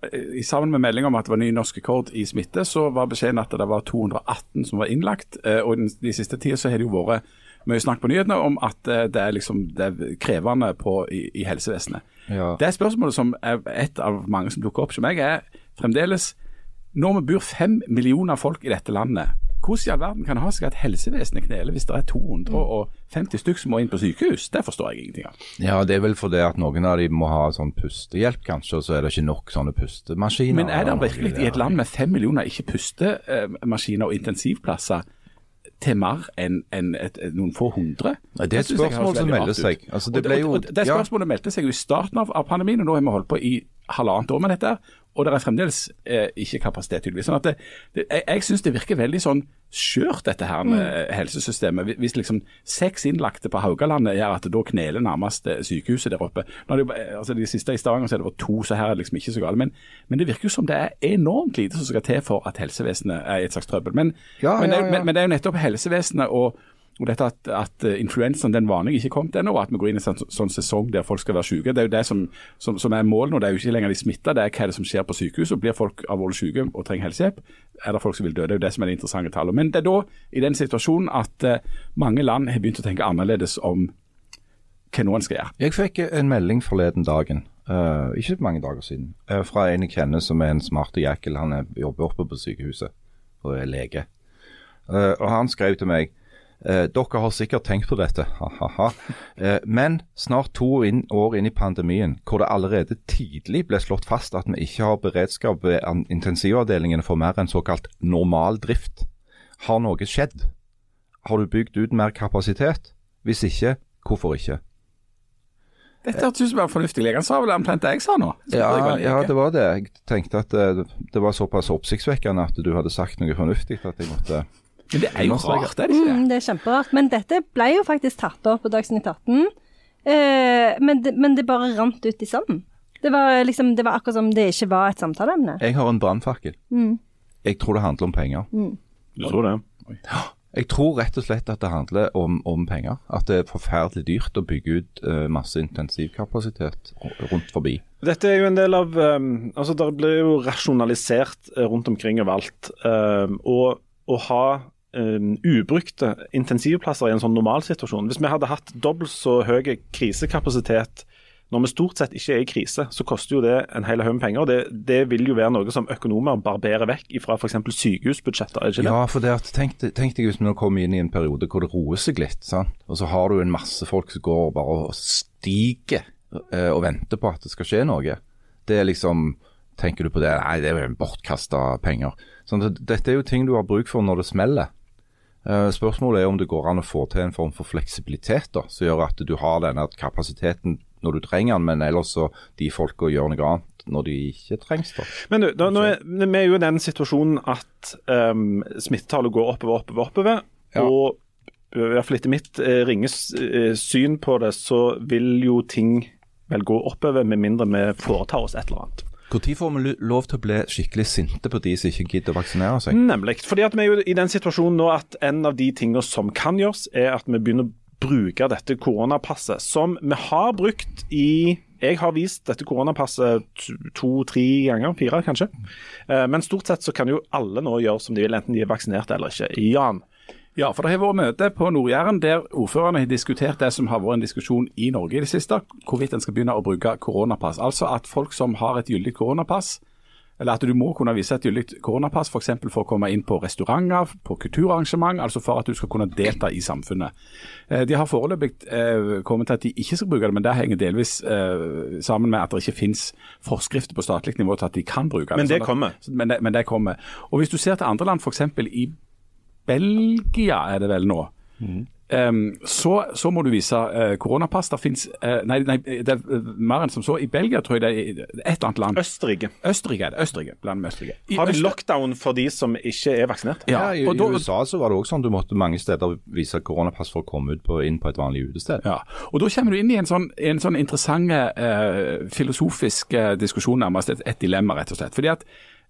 sammen med melding om at det var ny norsk rekord i smitte, så var beskjeden at det var 218 som var innlagt. eh, Og den, de siste tida så har det jo vært mye snakk på nyhetene om at eh, det er, liksom, det er krevende på, i, i helsevesenet. Ja. Det spørsmålet som er et av mange som dukker opp som meg, er fremdeles Når vi bor fem millioner folk i dette landet, hvordan i all verden kan det ha seg at helsevesenet kneler hvis det er 250 stykk som må inn på sykehus? Det forstår jeg ingenting av. Ja, det er vel fordi at noen av de må ha sånn pustehjelp kanskje, og så er det ikke nok sånne pustemaskiner. Men er det virkelig i et land med fem millioner ikke-pustemaskiner og intensivplasser til mer enn en noen få hundre? Nei, det er et spørsmål som melder seg. Altså, det Og og, og det ja. meldte seg jo i starten av, av pandemien, og nå har vi holdt på i halvannet år med dette. Og det er fremdeles eh, ikke kapasitet, tydeligvis. Sånn at det, det, jeg jeg syns det virker veldig sånn skjørt, dette her med Mm. helsesystemet. Hvis- liksom seks innlagte på Haugalandet gjør at det da kneler nærmest eh, sykehuset der oppe. Når det, altså De siste i Stavanger så er det var to, så her er det liksom ikke så galt. Men, men det virker jo som det er enormt lite som skal til for at helsevesenet er i et slags trøbbel. Men, Ja, men, det, ja, ja. men det er jo nettopp helsevesenet og og dette at, at eh, influensaen den vanlige ikke kom til ennå, og at vi går inn i en sånn, sånn sesong der folk skal være syke. Det er jo det som, som, som er målet nå. Det er jo ikke lenger de smitta, det er hva er det som skjer på sykehus. og Blir folk alvorlig syke og trenger helsehjelp, er det folk som vil dø. Det er jo det som er det interessante tallet. Men det er da i den situasjonen at uh, mange land har begynt å tenke annerledes om hva noen skal gjøre. Jeg fikk en melding forleden dagen, Uh, ikke mange dager siden, Uh, fra en jeg kjenner som er en smarte jækel. Han er, jobber oppe på sykehuset og er lege. Og han skrev til meg Eh, dere har sikkert tenkt på dette, ha-ha-ha. Eh, men snart to år inn, år inn i pandemien, hvor det allerede tidlig ble slått fast at vi ikke har beredskap ved intensivavdelingene for mer enn såkalt normal drift, har noe skjedd? Har du bygd ut mer kapasitet? Hvis ikke, hvorfor ikke? Dette hørtes ut som en fornuftig lege. Han sa vel omtrent det jeg sa nå. Ja, ja, det var det. Jeg tenkte at det, det var såpass oppsiktsvekkende at du hadde sagt noe fornuftig at jeg måtte Men det er jo rart, er det ikke det? Mm, det er kjemperart. Men dette ble jo faktisk tatt opp på Dagsnytt 18. Eh, men, det, men det bare rant ut i sanden. Det var, liksom, det var akkurat som det ikke var et samtaleemne. Jeg har en brannfakkel. Jeg tror det handler om penger. Du tror det? Jeg tror rett og slett at det handler om, om penger. At det er forferdelig dyrt å bygge ut uh, masse intensivkapasitet rundt forbi. Dette er jo en del av um, Altså, det blir jo rasjonalisert rundt omkring overalt. Um, og å ha um, ubrukte intensivplasser i en sånn normalsituasjon Hvis vi hadde hatt dobbelt så høy krisekapasitet når vi stort sett ikke er i krise, så koster jo det en hel haug med penger. det, det vil jo være noe som økonomer barberer vekk fra f.eks. sykehusbudsjetter. er ikke det? Ja, for det at, tenk, tenk deg hvis vi nå kommer inn i en periode hvor det roer seg litt. Sant? Og så har du en masse folk som går bare og stiger eh, og venter på at det skal skje noe. Det er liksom Tenker du på det? Nei, det er jo bortkasta penger. Sånn, dette er jo ting du har bruk for når det smeller. Eh, Spørsmålet er om det går an å få til en form for fleksibilitet da, som gjør at du har denne kapasiteten når du trenger den, men ellers så de folka gjør noe annet når de ikke trengs. da. Men du, da, nå er, vi er jo i den situasjonen at um, smittetallet går oppover, oppover, oppover. Ja. Og i hvert fall etter mitt eh, ringes eh, syn på det, så vil jo ting vel gå oppover, med mindre vi foretar oss et eller annet. Når får vi lov til å bli skikkelig sinte på de som ikke gidder å vaksinere seg? Nemlig. Fordi at vi er jo i den situasjonen nå at en av de tingene som kan gjøres, er at vi begynner å bruke dette koronapasset, som vi har brukt i Jeg har vist dette koronapasset to-tre ganger, fire kanskje. Eh, Men stort sett så kan jo alle nå gjøre som de vil, enten de er vaksinert eller ikke. Jan. Ja, for det har vært møte på Nord-Jæren der ordførerne har diskutert det som har vært en diskusjon i Norge i det siste, hvorvidt en skal begynne å bruke koronapass. Altså at folk som har et gyldig koronapass, eller at du må kunne vise et gyldig koronapass f.eks. For, for å komme inn på restauranter, på kulturarrangement, altså for at du skal kunne delta i samfunnet. Eh, De har foreløpig eh, kommet til at de ikke skal bruke det, men det henger delvis eh, sammen med at det ikke finnes forskrifter på statlig nivå til at de kan bruke det. Men det kommer. Men det, men det kommer. Og hvis du ser til andre land, f.eks. i Belgia er det vel nå. Em, så, så må du vise uh, koronapass. Det finnes, uh, nei, nei, det er eh, mer enn som så. I Belgia tror jeg det er et eller annet land. Østerrike. Østerrike er det. Østerrike, bland med Østerrike. I Har de Øster- lockdown for de som ikke er vaksinert? Ja, I, og I USA så var det også sånn du måtte mange steder vise koronapass for å komme ut på, inn på et vanlig utested. Ja, og Da kommer du inn i en sånn, en sånn interessant uh, filosofisk diskusjon, nærmest et, et dilemma, rett og slett. Fordi at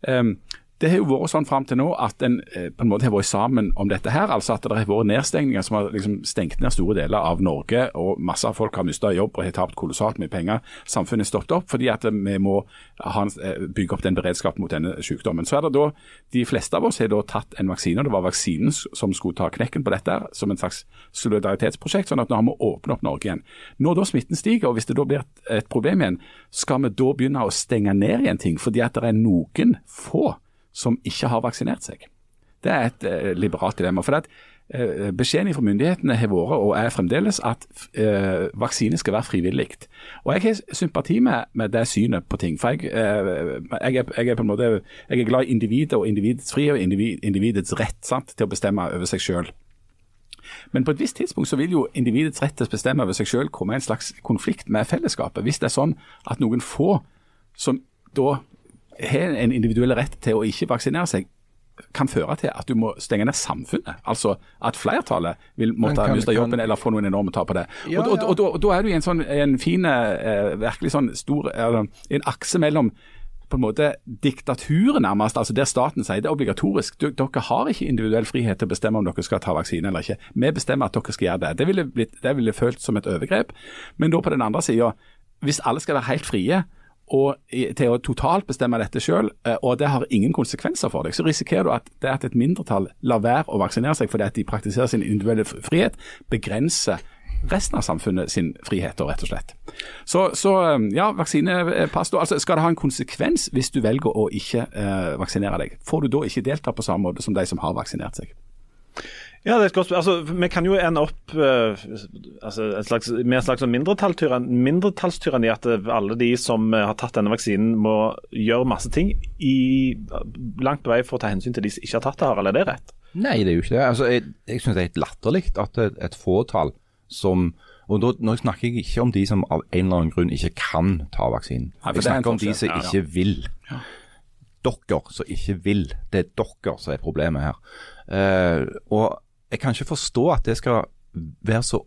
eh, Det har jo vært sånn fram til nå at en eh, på en måte har vært sammen om dette her. altså At det har vært nedstengninger som har liksom stengt ned store deler av Norge. og Masse av folk har mistet jobb og har tapt kolossalt mye penger. Samfunnet har stoppet opp fordi at vi må eh, bygge opp den beredskapen mot denne sykdommen. Så er det da, De fleste av oss har da tatt en vaksine. og Det var vaksinen som skulle ta knekken på dette som en slags solidaritetsprosjekt. sånn at nå har vi åpnet opp Norge igjen. Når da smitten stiger, og hvis det da blir et problem igjen, skal vi da begynne å stenge ned igjen ting fordi at det er noen få som ikke har vaksinert seg? Det er et eh, liberalt dilemma. for at eh, Beskjeden fra myndighetene har vært, og er fremdeles, at eh, vaksine skal være frivillig. Og Jeg har sympati med, med det synet på ting. for jeg, eh, jeg, er, jeg, er på en måte, jeg er glad i individet og individets frihet og individ, individets rett sant, til å bestemme over seg selv. Men på et visst tidspunkt så vil jo individets rett til å bestemme over seg selv komme i en slags konflikt med fellesskapet. Hvis det er sånn at noen få som da har en individuell rett til å ikke vaksinere seg, kan føre til at du må stenge ned samfunnet. Altså at flertallet vil måtte kan- miste kan- jobben eller få noen enorme tap på det. Ja, og, og, og, og da er du i en sånn en fin, eh, virkelig sånn stor eh, En akse mellom på en måte diktaturet nærmest, altså der staten sier det er obligatorisk. Du, dere har ikke individuell frihet til å bestemme om dere skal ta vaksine eller ikke. Vi bestemmer at dere skal gjøre det. Det ville, blitt, det ville følt som et overgrep. Men da på den andre sida, hvis alle skal være helt frie og til å totalt bestemme dette selv, eh, og det har ingen konsekvenser for deg, så risikerer du at det at et mindretall lar være å vaksinere seg fordi at de praktiserer sin individuelle frihet, begrenser resten av samfunnet sin frihet, rett og slett. Så, så eh, ja, vaksinepass. Altså, skal det ha en konsekvens hvis du velger å ikke eh, vaksinere deg? Får du da ikke delta på samme måte som de som har vaksinert seg? Ja, det er et godt spørsmål. Altså, vi kan jo ende opp uh, altså, slags, med en slags mindretallstyranni mindretallstyran at alle de som har tatt denne vaksinen, må gjøre masse ting i, langt på vei for å ta hensyn til de som ikke har tatt det eller er det rett? Nei, det er jo ikke det. Altså, jeg jeg syns det er helt latterlig at et, et fåtall som og da, Nå snakker jeg ikke om de som av en eller annen grunn ikke kan ta vaksinen. Nei, Jeg er snakker om de som. Ja, ja. ikke vil. Dere som ikke vil. Det er dere som er problemet her. Uh, og jeg kan ikke forstå at det skal være så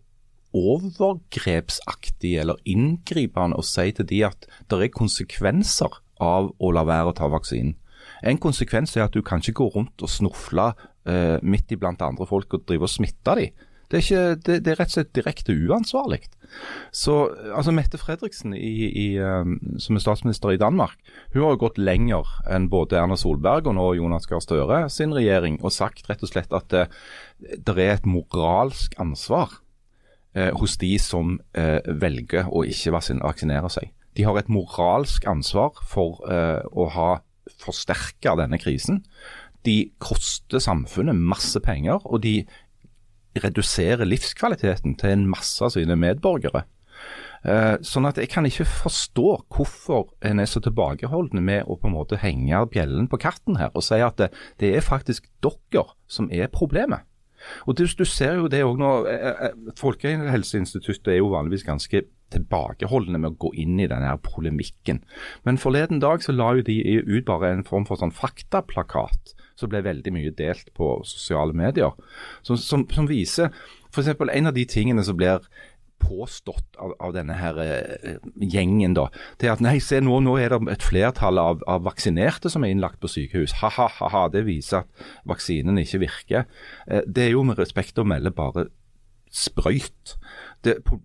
overgrepsaktig eller inngripende å si til de at det er konsekvenser av å la være å ta vaksinen. En konsekvens er at du kan ikke gå rundt og snufle eh, midt iblant andre folk og drive og smitte dem. Det er, ikke, det, det er rett og slett direkte uansvarlig. Så altså Mette Fredriksen, i, i, eh, som er statsminister i Danmark, hun har jo gått lenger enn både Erna Solberg og nå Jonas Gahr Støre sin regjering, og sagt rett og slett at det, det er et moralsk ansvar eh, hos de som eh, velger å ikke vaksinere seg. De har et moralsk ansvar for eh, å ha forsterka denne krisen. De koster samfunnet masse penger, og de reduserer livskvaliteten til en masse av sine medborgere. Eh, sånn at jeg kan ikke forstå hvorfor en er så tilbakeholden med å på en måte henge bjellen på katten her og si at det, det er faktisk dere som er problemet. Og du, du ser jo det også nå, eh, eh, Folkehelseinstituttet er jo vanligvis ganske tilbakeholdne med å gå inn i denne her polemikken. Men forleden dag så la jo de ut bare en form for sånn faktaplakat som ble veldig mye delt på sosiale medier. Som, som, som viser f.eks. en av de tingene som blir påstått av, av denne her eh, gjengen, da, er at nei, se nå, nå er det et flertall av, av vaksinerte som er innlagt på sykehus. Ha-ha-ha, det viser at vaksinen ikke virker. Eh, det er jo med respekt å melde bare sprøyt. Det, po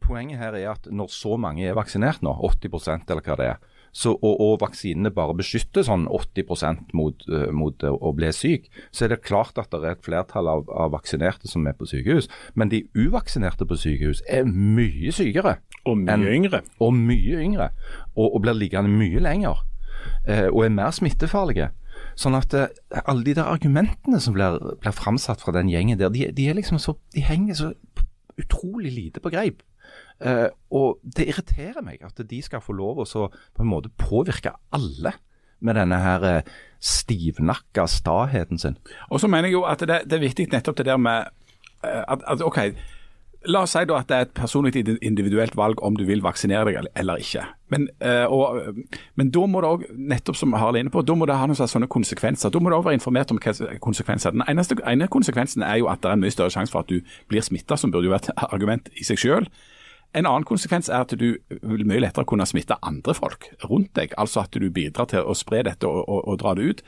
poenget her er at når så mange er vaksinert nå, 80% eller hva det er, så, og, og vaksinene bare beskytter sånn 80 mot, uh, mot uh, å bli syk, så er det klart at det er et flertall av, av vaksinerte som er på sykehus. Men de uvaksinerte på sykehus er mye sykere. Og mye enn- yngre. Og mye yngre. Og, og blir liggende mye lenger. Uh, og er mer smittefarlige. Sånn at uh, alle de der argumentene som blir, blir framsatt fra den gjengen der, de, de liksom så De henger så utrolig lite på greip. Eh, og det irriterer meg at de skal få lov å så på en måte påvirke alle med denne her eh, stivnakka staheten sin. Og så mener jeg jo at det, det er viktig nettopp det der med eh, at, at OK, la oss si da at det er et personlig individuelt valg om du vil vaksinere deg eller- ikke. Men, eh, og, eh, men da må det òg, nettopp som Harald er inne på, da må det ha noen sånne konsekvenser. Da må du òg være informert om hva er konsekvenser. Den eneste ene konsekvensen er jo at det er en mye større sjanse for at du blir smitta, som burde jo være et argument i seg sjøl. En annen konsekvens er at du vil mye lettere kunne smitte andre folk rundt deg. Altså at du bidrar til å spre dette og, og, og dra det ut.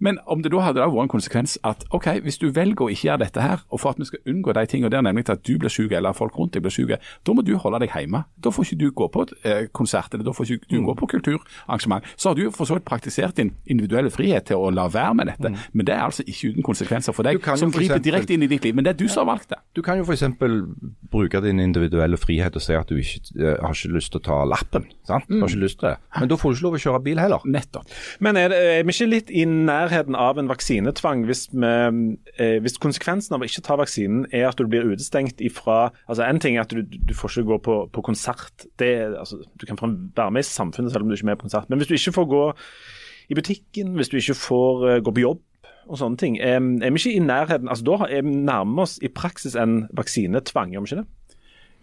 Men om det da hadde vært en konsekvens at ok, hvis du velger å ikke gjøre dette her, og for at vi skal unngå de tingene der, nemlig at du blir syk eller folk rundt deg blir syke, da må du holde deg hjemme. Da får ikke du gå på eh, konsert eller da får ikke du gå på kulturarrangement. Så har du for så vidt praktisert din individuelle frihet til å la være med dette, men det er altså ikke uten konsekvenser for deg, som griper direkte inn i ditt liv. Men det er du som har valgt det. Du kan jo f.eks. bruke din individuelle frihet og si at du ikke uh, har ikke lyst til å ta lappen. sant? Du har ikke lyst til det. Men da får du ikke lov å kjøre bil heller. Nettopp. Men er, det, er vi ikke litt i nærheten av en vaksinetvang hvis, vi, eh, hvis konsekvensen av å ikke ta vaksinen er at du blir utestengt ifra altså En ting er at du, du får ikke gå på, på konsert. Det, altså, du kan være med i samfunnet selv om du ikke er med på konsert. Men hvis du ikke får gå i butikken, hvis du ikke får uh, gå på jobb og sånne ting, er, er vi ikke i nærheten altså Da er vi nærmer oss i praksis en vaksinetvang, vi ikke det?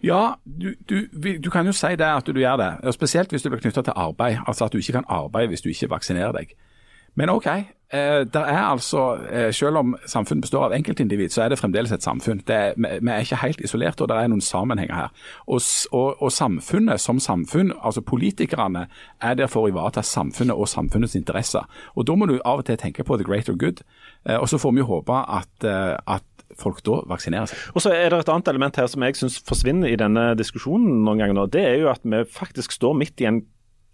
Ja, du, du, du kan jo si det at du gjør det. og Spesielt hvis du blir knytta til arbeid. Altså at du ikke kan arbeide hvis du ikke vaksinerer deg. Men OK. Eh, der er altså, eh, Selv om samfunnet består av enkeltindivid, så er det fremdeles et samfunn. Det er, vi er ikke helt isolerte, og det er noen sammenhenger her. Og, og, og samfunnet som samfunn, altså politikerne, er der for å ivareta samfunnet og samfunnets interesser. Og Da må du av og til tenke på the greater good. Eh, og så får vi jo håpe at, at folk da vaksinere seg. Og så er det et annet element her som jeg syns forsvinner i denne diskusjonen noen ganger nå. Det er jo at vi faktisk står midt i en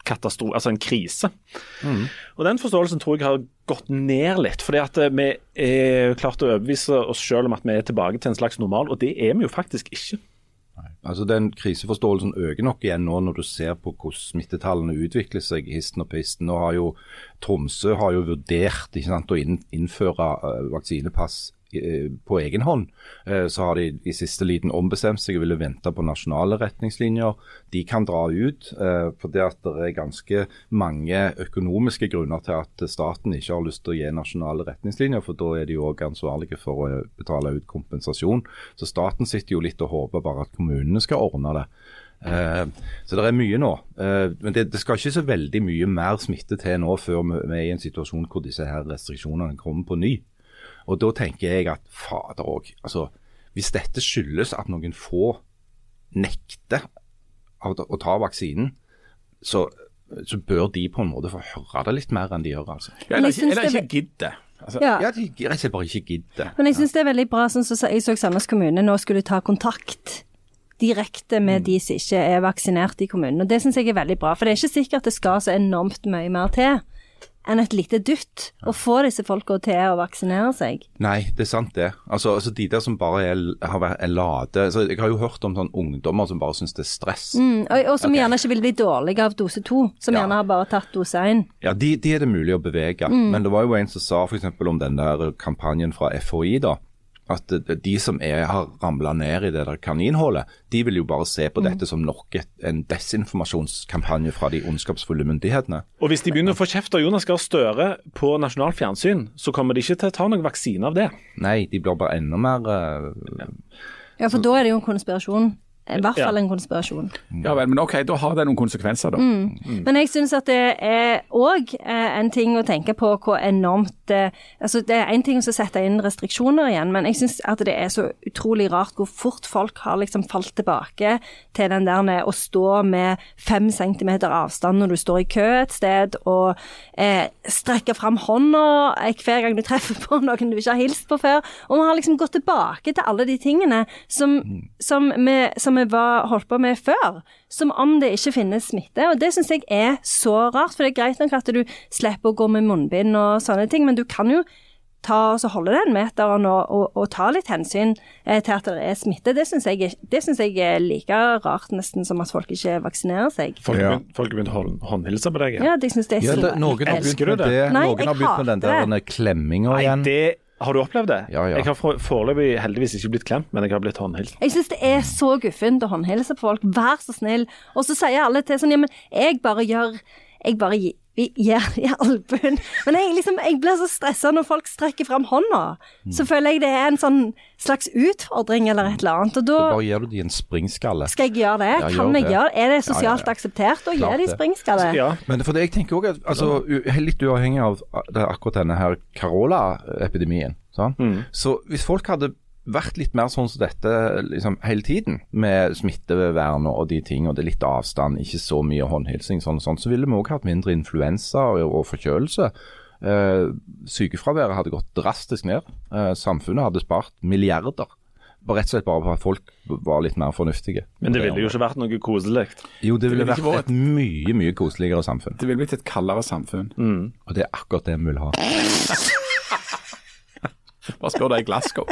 katastrofe, altså en krise. Og den forståelsen tror jeg har gått ned litt. fordi at eh, vi er klart å overbevise oss selv om at vi er tilbake til en slags normal, og det er vi jo faktisk ikke. Nei. Altså Den kriseforståelsen øker nok igjen nå når du ser på hvordan smittetallene utvikler seg histen og pisten. Nå har jo Tromsø har jo vurdert sant, å innføre eh, vaksinepass på egen hånd. Eh, så har de i siste liten ombestemt seg og ville vente på nasjonale retningslinjer. De kan dra ut. Eh, for det at det er ganske mange økonomiske grunner til at staten ikke har lyst til å gi nasjonale retningslinjer, for da er de òg ansvarlige for å betale ut kompensasjon. Så staten sitter jo litt og håper bare at kommunene skal ordne det. Eh, så det er mye nå. Eh, men det, skal ikke så veldig mye mer smitte til nå før vi er i en situasjon hvor disse her restriksjonene kommer på ny. Og da tenker jeg at fader òg. Altså, hvis dette skyldes at noen få nekter å, ta vaksinen, så, så, bør de på en måte få høre det litt mer enn de gjør. altså. Ja, eller, eller ikke gidder. Altså, ja. ja, de rett og slett bare ikke gidder. Men jeg syns det er veldig bra, sånn som så, jeg så Sandnes kommune nå skulle ta kontakt direkte med mm. de som ikke er vaksinert i kommunen. Og Det syns jeg er veldig bra, for det er ikke sikkert det skal så enormt mye mer til enn et lite dytt å få disse folka til å vaksinere seg. Nei, det er sant det. Altså, altså De der som bare er, er lade altså, Jeg har jo hørt om sånn ungdommer som bare syns det er stress. Mm, og, og, som okay. gjerne ikke vil bli dårlige av dose to, som ja. gjerne har bare tatt dose én. Ja, de, de, er det mulig å bevege. Mm. Men det var jo en som sa f.eks. om den der kampanjen fra FHI, da at de som er, har ramla ned i det der kaninhullet, de vil jo bare se på mm. dette som nok et, en desinformasjonskampanje fra de ondskapsfulle myndighetene. Og Hvis de begynner å få kjeft av Jonas Gahr Støre på nasjonalt fjernsyn, så kommer de ikke til å ta noen vaksine av det? Nei, de blir bare enda mer uh, Ja, for da er det jo en konspirasjon. I hvert fall en konspirasjon. Ja vel, men ok, da har det noen konsekvenser, da. Mm. Mm. Men jeg syns at det er òg eh, en ting å tenke på hvor enormt eh, Altså det er én ting å sette inn restriksjoner igjen, men jeg syns at det er så utrolig rart hvor fort folk har liksom falt tilbake til den der med å stå med fem centimeter avstand når du står i kø et sted, og eh, strekke fram hånda hver gang du treffer på noen du ikke har hilst på før. Og vi har liksom gått tilbake til alle de tingene som, mm. som, vi, som vi var, holdt på med før. Som om det ikke finnes smitte. Og det syns jeg er så rart. For det er greit nok at du slipper å gå med munnbind og sånne ting, men du kan jo ta og holde den meteren og, og, og, ta litt hensyn eh, til at det er smitte. Det syns jeg, jeg, er like rart nesten som at folk ikke vaksinerer seg. Folk har ja. begynt å håndhilse på deg? Ja, de syns det er så ja, det, Noen har begynt med det. Nei, noen har begynt med den der klemminga igjen. Det har du opplevd det? Ja, ja. Jeg har foreløpig heldigvis ikke blitt klemt, men jeg har blitt håndhilst. Jeg syns det er så guffent å håndhilse på folk. Vær så snill. Og så sier alle til sånn Ja, men jeg bare gjør Jeg bare vi gir i albuen. Men jeg, liksom, jeg blir så stressa når folk strekker fram hånda. Så mm. føler jeg det er en sånn slags utfordring eller et eller annet. Og da bare gir du de en springskalle. Skal jeg gjøre det? Ja, kan gjør jeg det. gjøre det? Er det sosialt ja, ja, akseptert å gi de springskalle? Ja. Men for det, jeg tenker også at altså, Litt uavhengig av det, akkurat denne her Carola-epidemien. Sånn? Mm. Så hvis folk hadde vært litt mer sånn som dette liksom, hele tiden, med smittevern og de ting, og det er litt avstand, ikke så mye håndhilsing, sånn, sånn, så ville vi òg hatt mindre influensa og, og forkjølelse. Eh, sykefraværet hadde gått drastisk ned. Eh, samfunnet hadde spart milliarder. Rett og slett bare på at folk var litt mer fornuftige. Men det ville jo ikke vært noe koselig? Jo, det ville, det ville vært et mye mye koseligere samfunn. Det ville blitt et kaldere samfunn. Mm. Og det er akkurat det vi vil ha. Bare spør deg i Glasgow.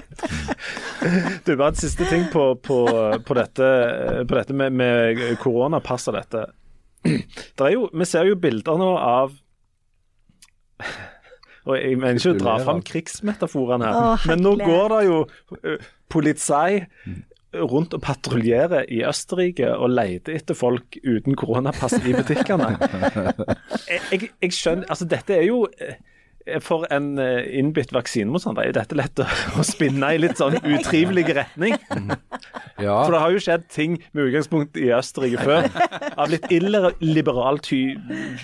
du, bare en siste ting på, på, på dette, på dette med, med koronapass og dette. Jo, vi ser jo bilder nå av og Jeg mener ikke å dra fram krigsmetaforene her, Åh, men nå går det jo uh, politi rundt og patruljerer i Østerrike og leter etter folk uten koronapass i butikkene. Jeg, jeg, jeg skjønner Altså, dette er jo uh, for en eh, innbitt vaksinemotstander er dette lett å spinne i litt sånn utrivelig retning. Ja. For det har jo skjedd ting med utgangspunkt i Østerrike før. Av litt illiberal ty...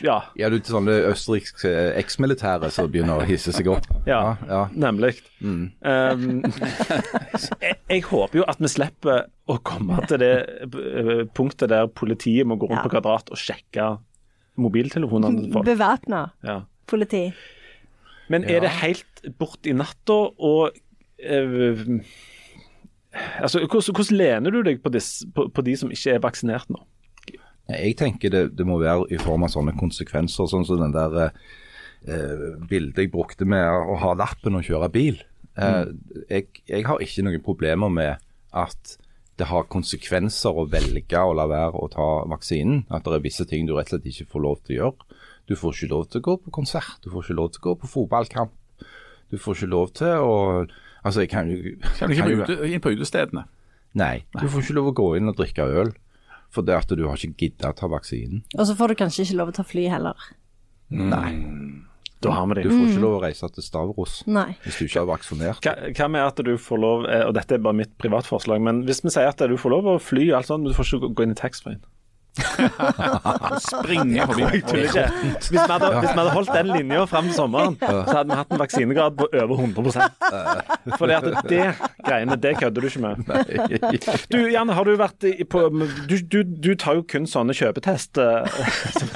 Ja. ja, du til sånne østerrikske eksmilitære som begynner å hisse seg opp. Ja, ja. nemlig. Mm. Um, jeg, jeg, håper jo at vi slipper å komme til det eh, punktet der politiet må gå rundt på Kvadrat og sjekke mobiltelefonene til folk. Bevæpna politi. Men er det helt bort i natta og uh, altså, hvordan, hvordan, lener du deg på, disse, på, på, de som ikke er vaksinert nå? Jeg tenker det, det, må være i form av sånne konsekvenser, sånn som den der eh, bildet jeg brukte med å ha lappen og kjøre bil. Eh, mm. jeg, jeg, har ikke noen problemer med at det har konsekvenser å velge å la være å ta vaksinen. At det er visse ting du rett og slett ikke får lov til å gjøre. Du får ikke lov til å gå på konsert, du får ikke lov til å gå på fotballkamp. Du får ikke lov til å Altså, jeg kan jo Kan du ikke kan på inn på utestedene? Nei, du får ikke lov å gå inn og drikke øl. For det at du har ikke gidda å ta vaksinen. Og så får du kanskje ikke lov å ta fly heller. Nei. Da har vi Du får ikke lov å reise til Stavros Nei. hvis du ikke er vaksinert. Hva, med at du får lov, eh, og dette er bare mitt privatforslag, men hvis vi sier at du får lov å fly, og alt sånt, men du får ikke gå- gå inn i taxfree-en. Springe forbi. Jeg tuller ikke. Hvis vi hadde, hvis vi hadde holdt den linja fram til sommeren, så hadde vi hatt en vaksinegrad på over 100% For det, det greiene, det kødder du ikke med. Du Jan, har du vært i, på du, du, du tar jo kun sånne kjøpetest eh, som,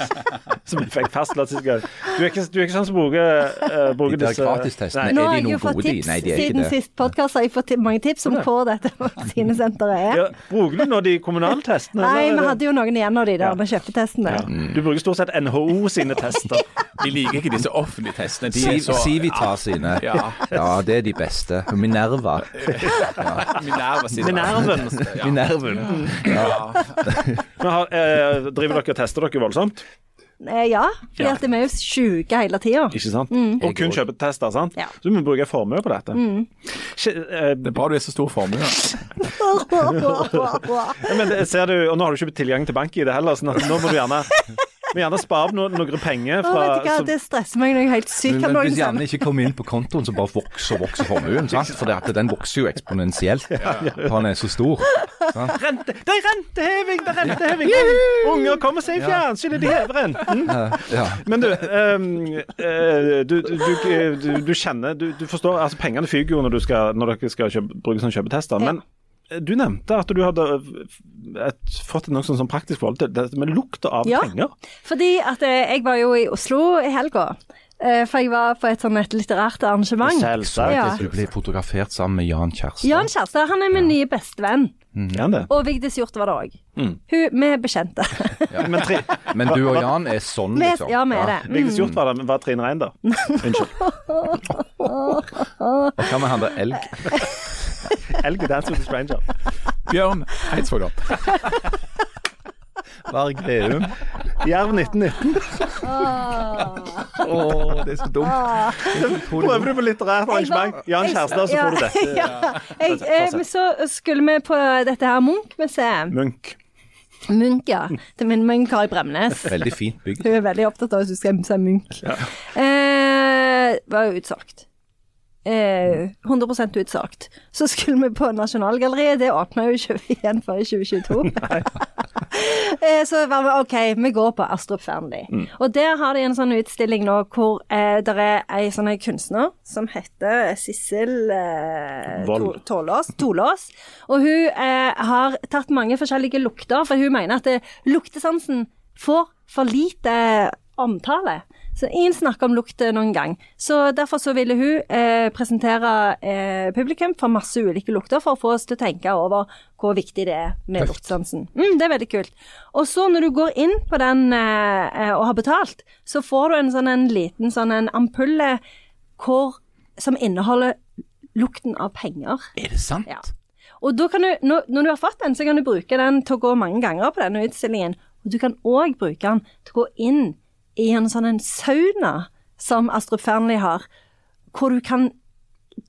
som fikk fastlagt sist gang. Du er ikke, sånn som bruker, uh, bruker De disse. Nei. Nå har de jeg jo fått gode, tips Nei, siden sist podkast. Har jeg fått mange tips om hvor dette vaksinesenteret er. Ja, bruker du nå de kommunale testene? Nei, vi hadde jo noen igjen av de der med kjøpetestene. Du bruker stort sett NHO sine tester. De liker ikke disse offentlige testene. De er så, Civita ja. sine. Ja. Ja, det er de beste. Minerva. Minerva sine. Minerven. Ja. Minerven. Men har, eh, driver dere og tester dere voldsomt? Eh, Ja, fordi at vi er jo sjuke hele tida. Ikke sant? Og kun kjøpetester, sant? Ja. Så du må bruke formue på dette. Ikke, eh, Det er bra du er så stor formue. Ja, men det, ser du, og nå har du ikke tilgang til bank i det heller, sånn nå må du gjerne, må gjerne spare opp noen, noen penger fra vet du hva, som- det stresser meg når jeg er helt syk. Men, Kan men hvis gjerne Janne ikke kommer inn på kontoen, så bare vokser og vokser formuen. sant? For det at den vokser jo eksponentielt. Ja. han er så stor. Rente! Det er renteheving! Det er renteheving! Unger kommer seg i fjernsynet, de hever renten. Ja. Men du, ehm, eh, du, du, du, kjenner du, du forstår, altså Pengene fyker jo når, du skal, når dere skal kjøpe, bruke sånne kjøpetester. Ja. Men du nevnte at du hadde et, fått et noe sånn, sånn praktisk forhold til dette med lukta av Ja. penger. Fordi at eh, jeg var jo i Oslo i helga. Eh, For jeg var på et sånn et litterært arrangement. Selvsagt. Ja. Du ble fotografert sammen med Jan Kjærstad. Jan Kjærstad han er min nye bestevenn. Mm. Og Vigdis Hjorth var det òg. Mm. Hun Vi er bekjente. Men tri, Men du og Jan er sånn, liksom? ja, vi er det. Vigdis Hjorth var det, men var Trine Rein der? Unnskyld. Og hva med han der elg? Elg Dance with a Stranger. Bjørn Eidsvåg. Varg Veum? Jerv 1919. Å, det er så dumt. Prøver du på litterært arrangement? Jan Kjærstad, så får du dette. Ja. Jeg, jeg, så skulle vi på dette her Munch-museet. Munch. Munch, ja. Det minner meg om Kari Bremnes. Veldig fint bygg. Hun er veldig opptatt av at du skal si Munch. Eh, var jo utsolgt. Eh, 100% utsolgt. Så skulle vi på Nasjonalgalleriet. Det åpna jo ikke igjen før i 2022. eh, så var vi OK, vi går på Astrup Fearnley. Og der har de en sånn utstilling nå hvor eh, det er ei sånn kunstner som heter Sissel eh, Tålås. Tålås, Og hun eh, har tatt mange forskjellige lukter, for hun mener at det, luktesansen får for lite omtale. Så ingen snakker om lukt noen gang. Så derfor så ville hun eh, presentere eh, publikum for masse ulike lukter, for å få oss til å tenke over hvor viktig det er med Tøft. luktesansen. Mm, det er veldig kult. Og så når du går inn på den eh, eh, og har betalt, så får du en sånn en liten sånn en ampulle hvor, som inneholder lukten av penger. Er det sant? Ja. Og da kan du, når, når du har fått den, så kan du bruke den til å gå mange ganger på denne utstillingen. Og du kan òg bruke den til å gå inn i en sånn en sauna som Astrup Fearnley har, hvor du kan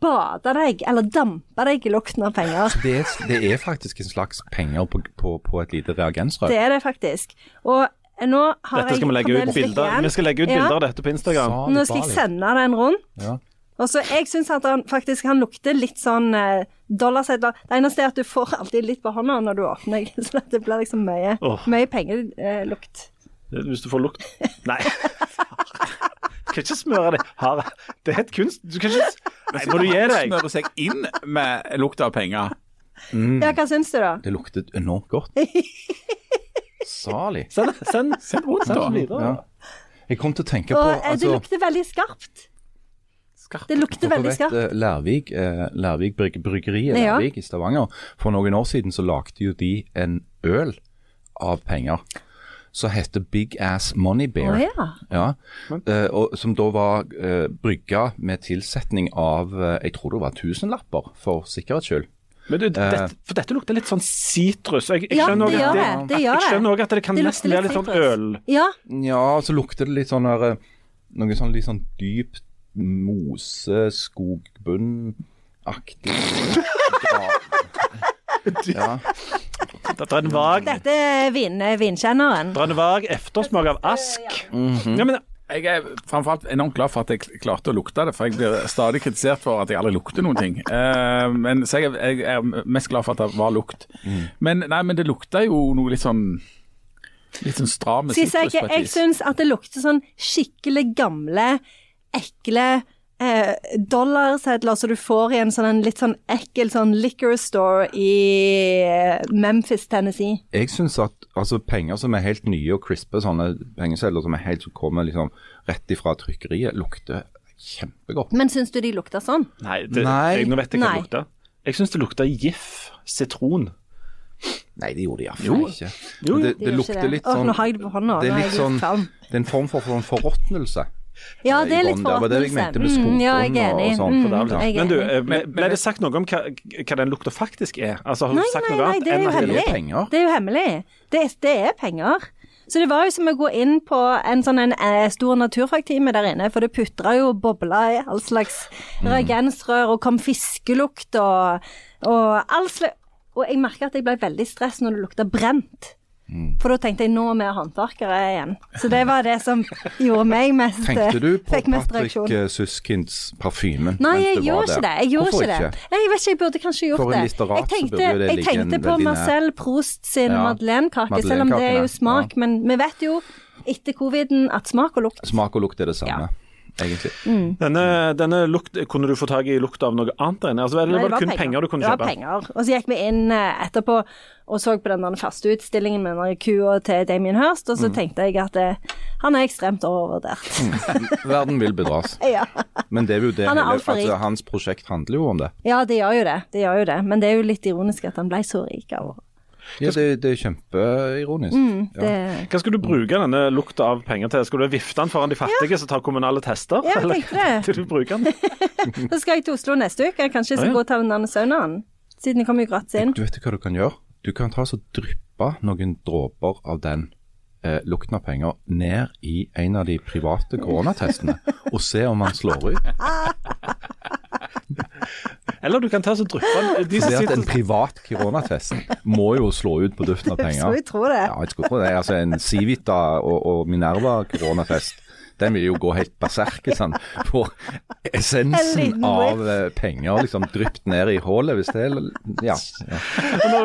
bade deg, eller dampe deg i lukten av penger. Det er, det er faktisk en slags penger på, på, på et lite reagensrør. Det er det faktisk. Og nå har Dette skal vi legge ut bilder igjen. Vi skal legge ut Ja. bilder av dette på Instagram. Nå skal jeg sende den rundt. Ja. Og så Jeg syns at han faktisk han lukter litt sånn eh, dollarsedler. Det eneste er at du får alltid litt på hånda når du åpner, så det blir liksom mye, oh. mye pengelukt. Hvis du får lukt Nei. Du kan ikke smøre deg hard. Det er et kunst... Du kan ikke Nei, må du gi deg. Smøre seg inn med lukt av penger. Ja, hva syns du, da? Det luktet enormt godt. Salig. Send, send, Send rundt, da. videre. Ja. Jeg kom til å tenke på eh, det altså, lukter veldig skarpt. Det lukter veldig vet skarpt. eh, Lærvik, eh, Lærvik bryg- Bryggeriet i Ja. Lærvik i Stavanger. For noen år siden så lagde jo de en øl av penger som heter Big Ass Money Bear. Oh, ja. Ja, eh, og som da var uh, brygga med tilsetning av uh, jeg tror det var tusenlapper, for sikkerhets skyld. Men du, dette, for dette lukter litt sånn sitrus. Jeg, jeg Ja, skjønner det at det. Det Jeg skjønner òg at det kan Det nesten være litt litt sånn øl. Ja, Ja, så lukter det litt sånn der, noe sånn litt sånn dypt moseskogbunn aktig Ja. Det er en vag, Dette er vin, vinkjenneren. det er en vag eftersmak av ask. Ja, men Jeg er framfor alt enormt glad for at jeg klarte å lukte det, for jeg blir stadig kritisert for at jeg aldri lukter noen ting. Eh, men Så jeg, jeg er mest glad for at det var lukt. Men nei, men det lukta jo noe litt sånn Litt sånn stram sitrus på et jeg syns at det lukter sånn skikkelig gamle, ekle eh, dollarsedler som du får i en sånn litt sånn ekkel sånn liquor store i eh, Memphis, Tennessee. Jeg syns at altså, penger som er helt nye og crispe, sånne pengesedler som er helt som kommer liksom rett ifra trykkeriet, lukter kjempegodt. Men syns du de lukter sånn? Nei, det, Nei. Jeg, nå vet jeg hva det lukter. Jeg syns det lukter gif. Sitron. Nei, det gjorde de iallfall ikke. Jo, det, det, det lukter litt Åh, sånn nå har jeg det på hånda. Det er litt sånn. Det er en form for, for en forråtnelse. Ja, det er litt bånn der, var det jeg mente med forråtnelse. Mm, ja, er og sånn, Mm, der- er Men du, eh, ble, det sagt noe om hva, hva den lukta faktisk er? Altså, Har du Nei, sagt nei, noe nei, annet det er jo det hemmelig. penger. Det er jo hemmelig. Det, det er penger. Så det var jo som å gå inn på en sånn en, en stor naturfagtime der inne, for det putra jo bobler i all slags Mm. reagensrør, og kom fiskelukt og, og all slags Og jeg merka at jeg ble veldig stress når det lukta brent. Mm. For da tenkte jeg nå er vi håndverkere igjen. Så det var det som gjorde meg mest Tenkte du på Patrick eh, parfyme? Nei, jeg gjorde ikke det. Jeg gjorde Hvorfor ikke det. Nei, jeg vet ikke, jeg burde kanskje gjort det. Jeg tenkte, det jeg tenkte på. Marcel Proust sin Ja, madeleinekake, selv om det er jo smak. ja. Men vi vet jo etter coviden at smak og lukt Smak og lukt er det samme, egentlig. Mm. Denne, denne lukt, Kunne du få tak i lukt av noe annet der inne? Altså, eller Nei, var det kun penger. du kunne kjøpe? Det var penger. Og så gikk vi inn eh, etterpå og så på den første utstillingen med den kua til Damien Hirst, og så Mm. tenkte jeg at det, han er ekstremt overvurdert. Verden vil bedras. ja. Men det er jo det Han er hele, altså, hans prosjekt handler jo om det. ja, det gjør jo det. Det gjør jo det. Men det er jo litt ironisk at han ble så rik av Ja, det, det er kjempeironisk. Mm. Ja. Hva skal du bruke denne lukta av penger til? Skal du vifte den foran de fattige som tar kommunale tester? Ja, jeg eller tenkte det. til du bruker den? Så skal jeg til Oslo neste uke. Kanskje jeg skal Ja, ja. gå og ta den saunaen. Siden jeg kommer jo gratis inn. Du vet hva du kan gjøre? Du kan ta så dryppe noen dråper av den eh, lukten av penger ned i en av de private koronatestene, og se om han slår ut. Eller du kan ta så dryppe de Fordi at en privat koronatest må jo slå ut på duften av penger. jeg tror det. Ja, jeg skulle tro det. Altså En Civita og, og Minerva-koronatest, den vil jo gå helt berserk sant? For essensen av eh, penger liksom drypt ned i hullet, hvis det er Ja. ja.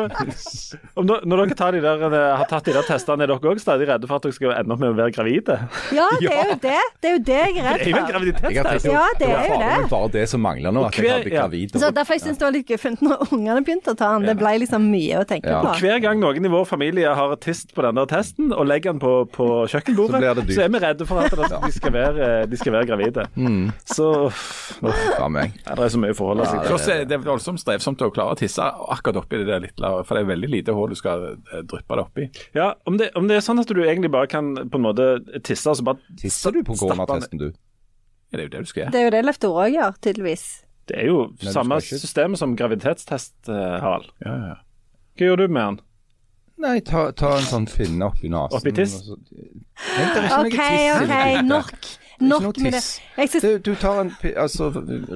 Om når, når dere tar de der, eh, har tatt de der testene, er dere òg stadig redde for at dere skal ende opp med å være gravide? Ja, det er jo det. Det er jo det jeg er Det er jo en redd. Jeg har graviditetstest. Ja, det er jo det. det. bare det som mangler nå, at jeg har blitt ja. gravid. Så Derfor jeg syns det var litt guffent når ungene begynte å ta den. Det ble liksom mye å tenke Ja. på. Hver gang noen i vår familie har tist på den der testen og legger den på, på kjøkkenbordet, Så så er vi redde for at det, de, skal være, de skal være gravide. Mm. Så uff, meg. ja, det er så mye å forholde seg Ja, til. Tross det, det er voldsomt strevsomt å klare å tisse akkurat oppi det der lille, for det er veldig lite hull du skal eh, dryppe det oppi. Ja, om det, om det er sånn at du egentlig bare kan på en måte tisse og så bare Tisser du på koronatesten, du? Ja, det er jo det du skal gjøre. Det er jo det Leif Tore òg gjør, tydeligvis. Det er jo Nei, samme system som graviditetstest, eh, Harald. Ja, ja. Hva gjør du med den? Nei, ta, ta en sånn finne oppi nesen. Oppi tiss? og så- Nei, det er ikke noe OK, tiss OK, nok. Det Nok ikke noe det. tiss. Synes, Du, du tar en Altså,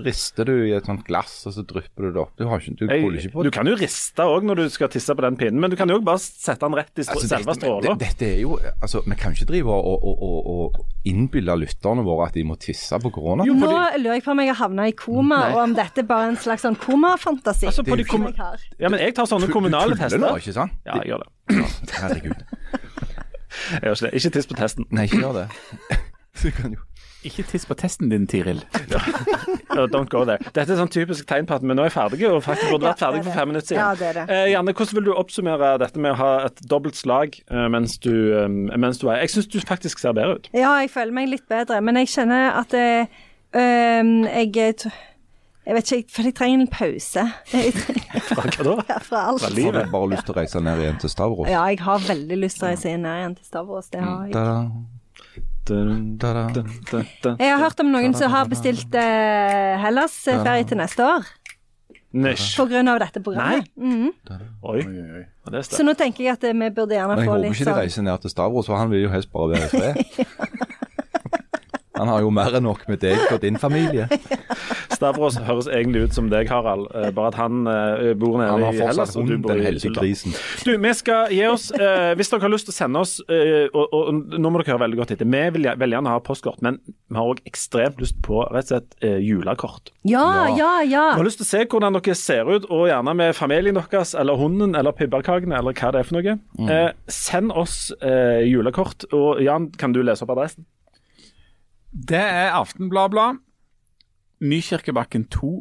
rister du i et sånt glass, og så drypper du det opp. Du, har ikke, du Jeg, ikke på du kan jo riste òg når du skal tisse på den pinnen, men du kan jo bare sette den rett i Altså, selve stråla. det- dette er jo Altså, vi kan ikke drive og, og, og, og innbille lytterne våre at de må tisse på korona. nå lurer jeg på om jeg har havna i koma, og om dette bare er en slags sånn komafantasi. Altså, på de kom-. Ja, men jeg tar sånne Du- kommunale du tuller nå, ikke sant? Ja, jeg gjør det. Herregud. Jeg gjør ikke det. Ikke tiss på testen. Nei, ikke gjør det. Du kan jo Ikke tiss på testen din, Tiril. Uh, Don't go there. Dette er sånn typisk tegn på at vi nå er ferdige, og faktisk burde vært er ferdige for fem minutter siden. Ja, det er det. Eh, Janne, hvordan vil du oppsummere dette med å ha et dobbelt slag eh, mens, du, eh, mens du er Jeg syns du faktisk ser bedre ut. Ja, jeg føler meg litt bedre, men jeg kjenner at eh, øhm, jeg Jeg vet ikke, jeg føler jeg trenger en pause trenger- Fra hva da? ja, fra alt. Fra Har livet? du bare lyst til å reise ned igjen til Stavros? Ja, jeg har veldig lyst til å reise ned igjen til Stavros. Det har jeg. Da-da, Jeg har hørt om noen som har bestilt eh, Hellas-ferie til neste år Nish. på grunn av dette programmet. Mhm. Oi. Oi, det er Så nå tenker jeg at eh, vi burde gjerne få litt Men jeg håper ikke de sånn reiser ned til Stavros, for han vil jo helst bare være i fred. Han har jo mer enn nok med deg og din familie. Stavros høres egentlig ut som deg, Harald, eh, bare at han eh, bor nede Han har i Hellas. og du bor i grisen. Du, vi skal gi oss eh, Hvis dere har lyst til å sende oss eh, og, og Nå må dere høre veldig godt etter. Vi vil veldig gjerne ha postkort, men vi har òg ekstremt lyst på rett og slett eh, julekort. Ja, ja, ja. Vi har lyst til å se hvordan dere ser ut, og gjerne med familien deres, eller hunden, eller pibberkakene, eller hva det er for noe. Eh, send oss eh, julekort. Og Jan, kan du lese opp adressen? Det er Aftenbladblad. Nykirkebakken 2,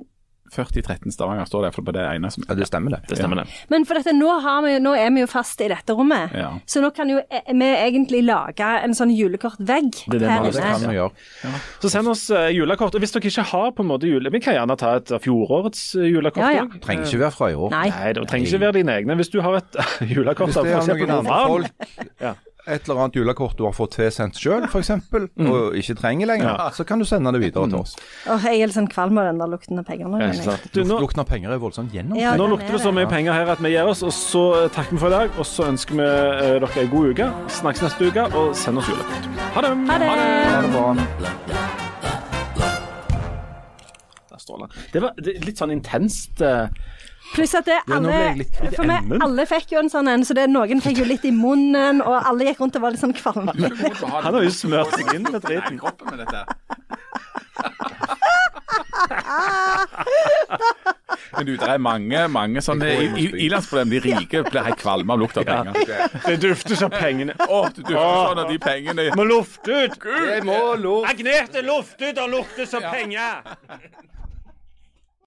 4013 Stavanger står det iallfall på det ene som Ja, det stemmer det. Det stemmer, det. Men for dette, nå, har vi, nå er vi jo fast i dette rommet, Ja. så nå kan jo eh, vi egentlig lage en sånn julekortvegg Det er det her Det kan vi gjøre. Så send oss uh, julekort. Og hvis dere ikke har på en måte jule... Vi kan gjerne ta et av fjorårets uh, julekort Ja, ja. Trenger ikke være fra i år. Nei. Nei, det trenger ikke være dine egne. Hvis du har et julekort Hvis det er noen andre folk, Ja. Et eller annet julekort du har fått tilsendt sjøl f.eks., og ikke trenger lenger, så kan du sende det videre til oss. Åh, jeg er litt sånn kvalm av den der lukten av penger nå. Ja. Du, nå, Lukten av penger er voldsomt gjennom. Ja, nå lukter er det så mye penger her at vi gir oss, og så takker vi for i dag. Og så ønsker vi eh, dere en god uke. Snakkes neste uke, og send oss julekort. Ha det! Ha det! Ha det bra. Det var det, litt sånn intenst. eh, Pluss at det alle, for meg, alle fikk jo en sånn en, så det, noen fikk jo litt i munnen, og alle gikk rundt og var litt sånn kvalme. Han har jo smørt seg inn med driten. med dette. Men du, det er mange, mange sånne ilandsproblem. De rike blir helt kvalme av lukt av penger. Det dufter som pengene. Å, du dufter sånn av de pengene Må lufte ut! Jeg må lov. Agnete, luft ut og lukte som penger!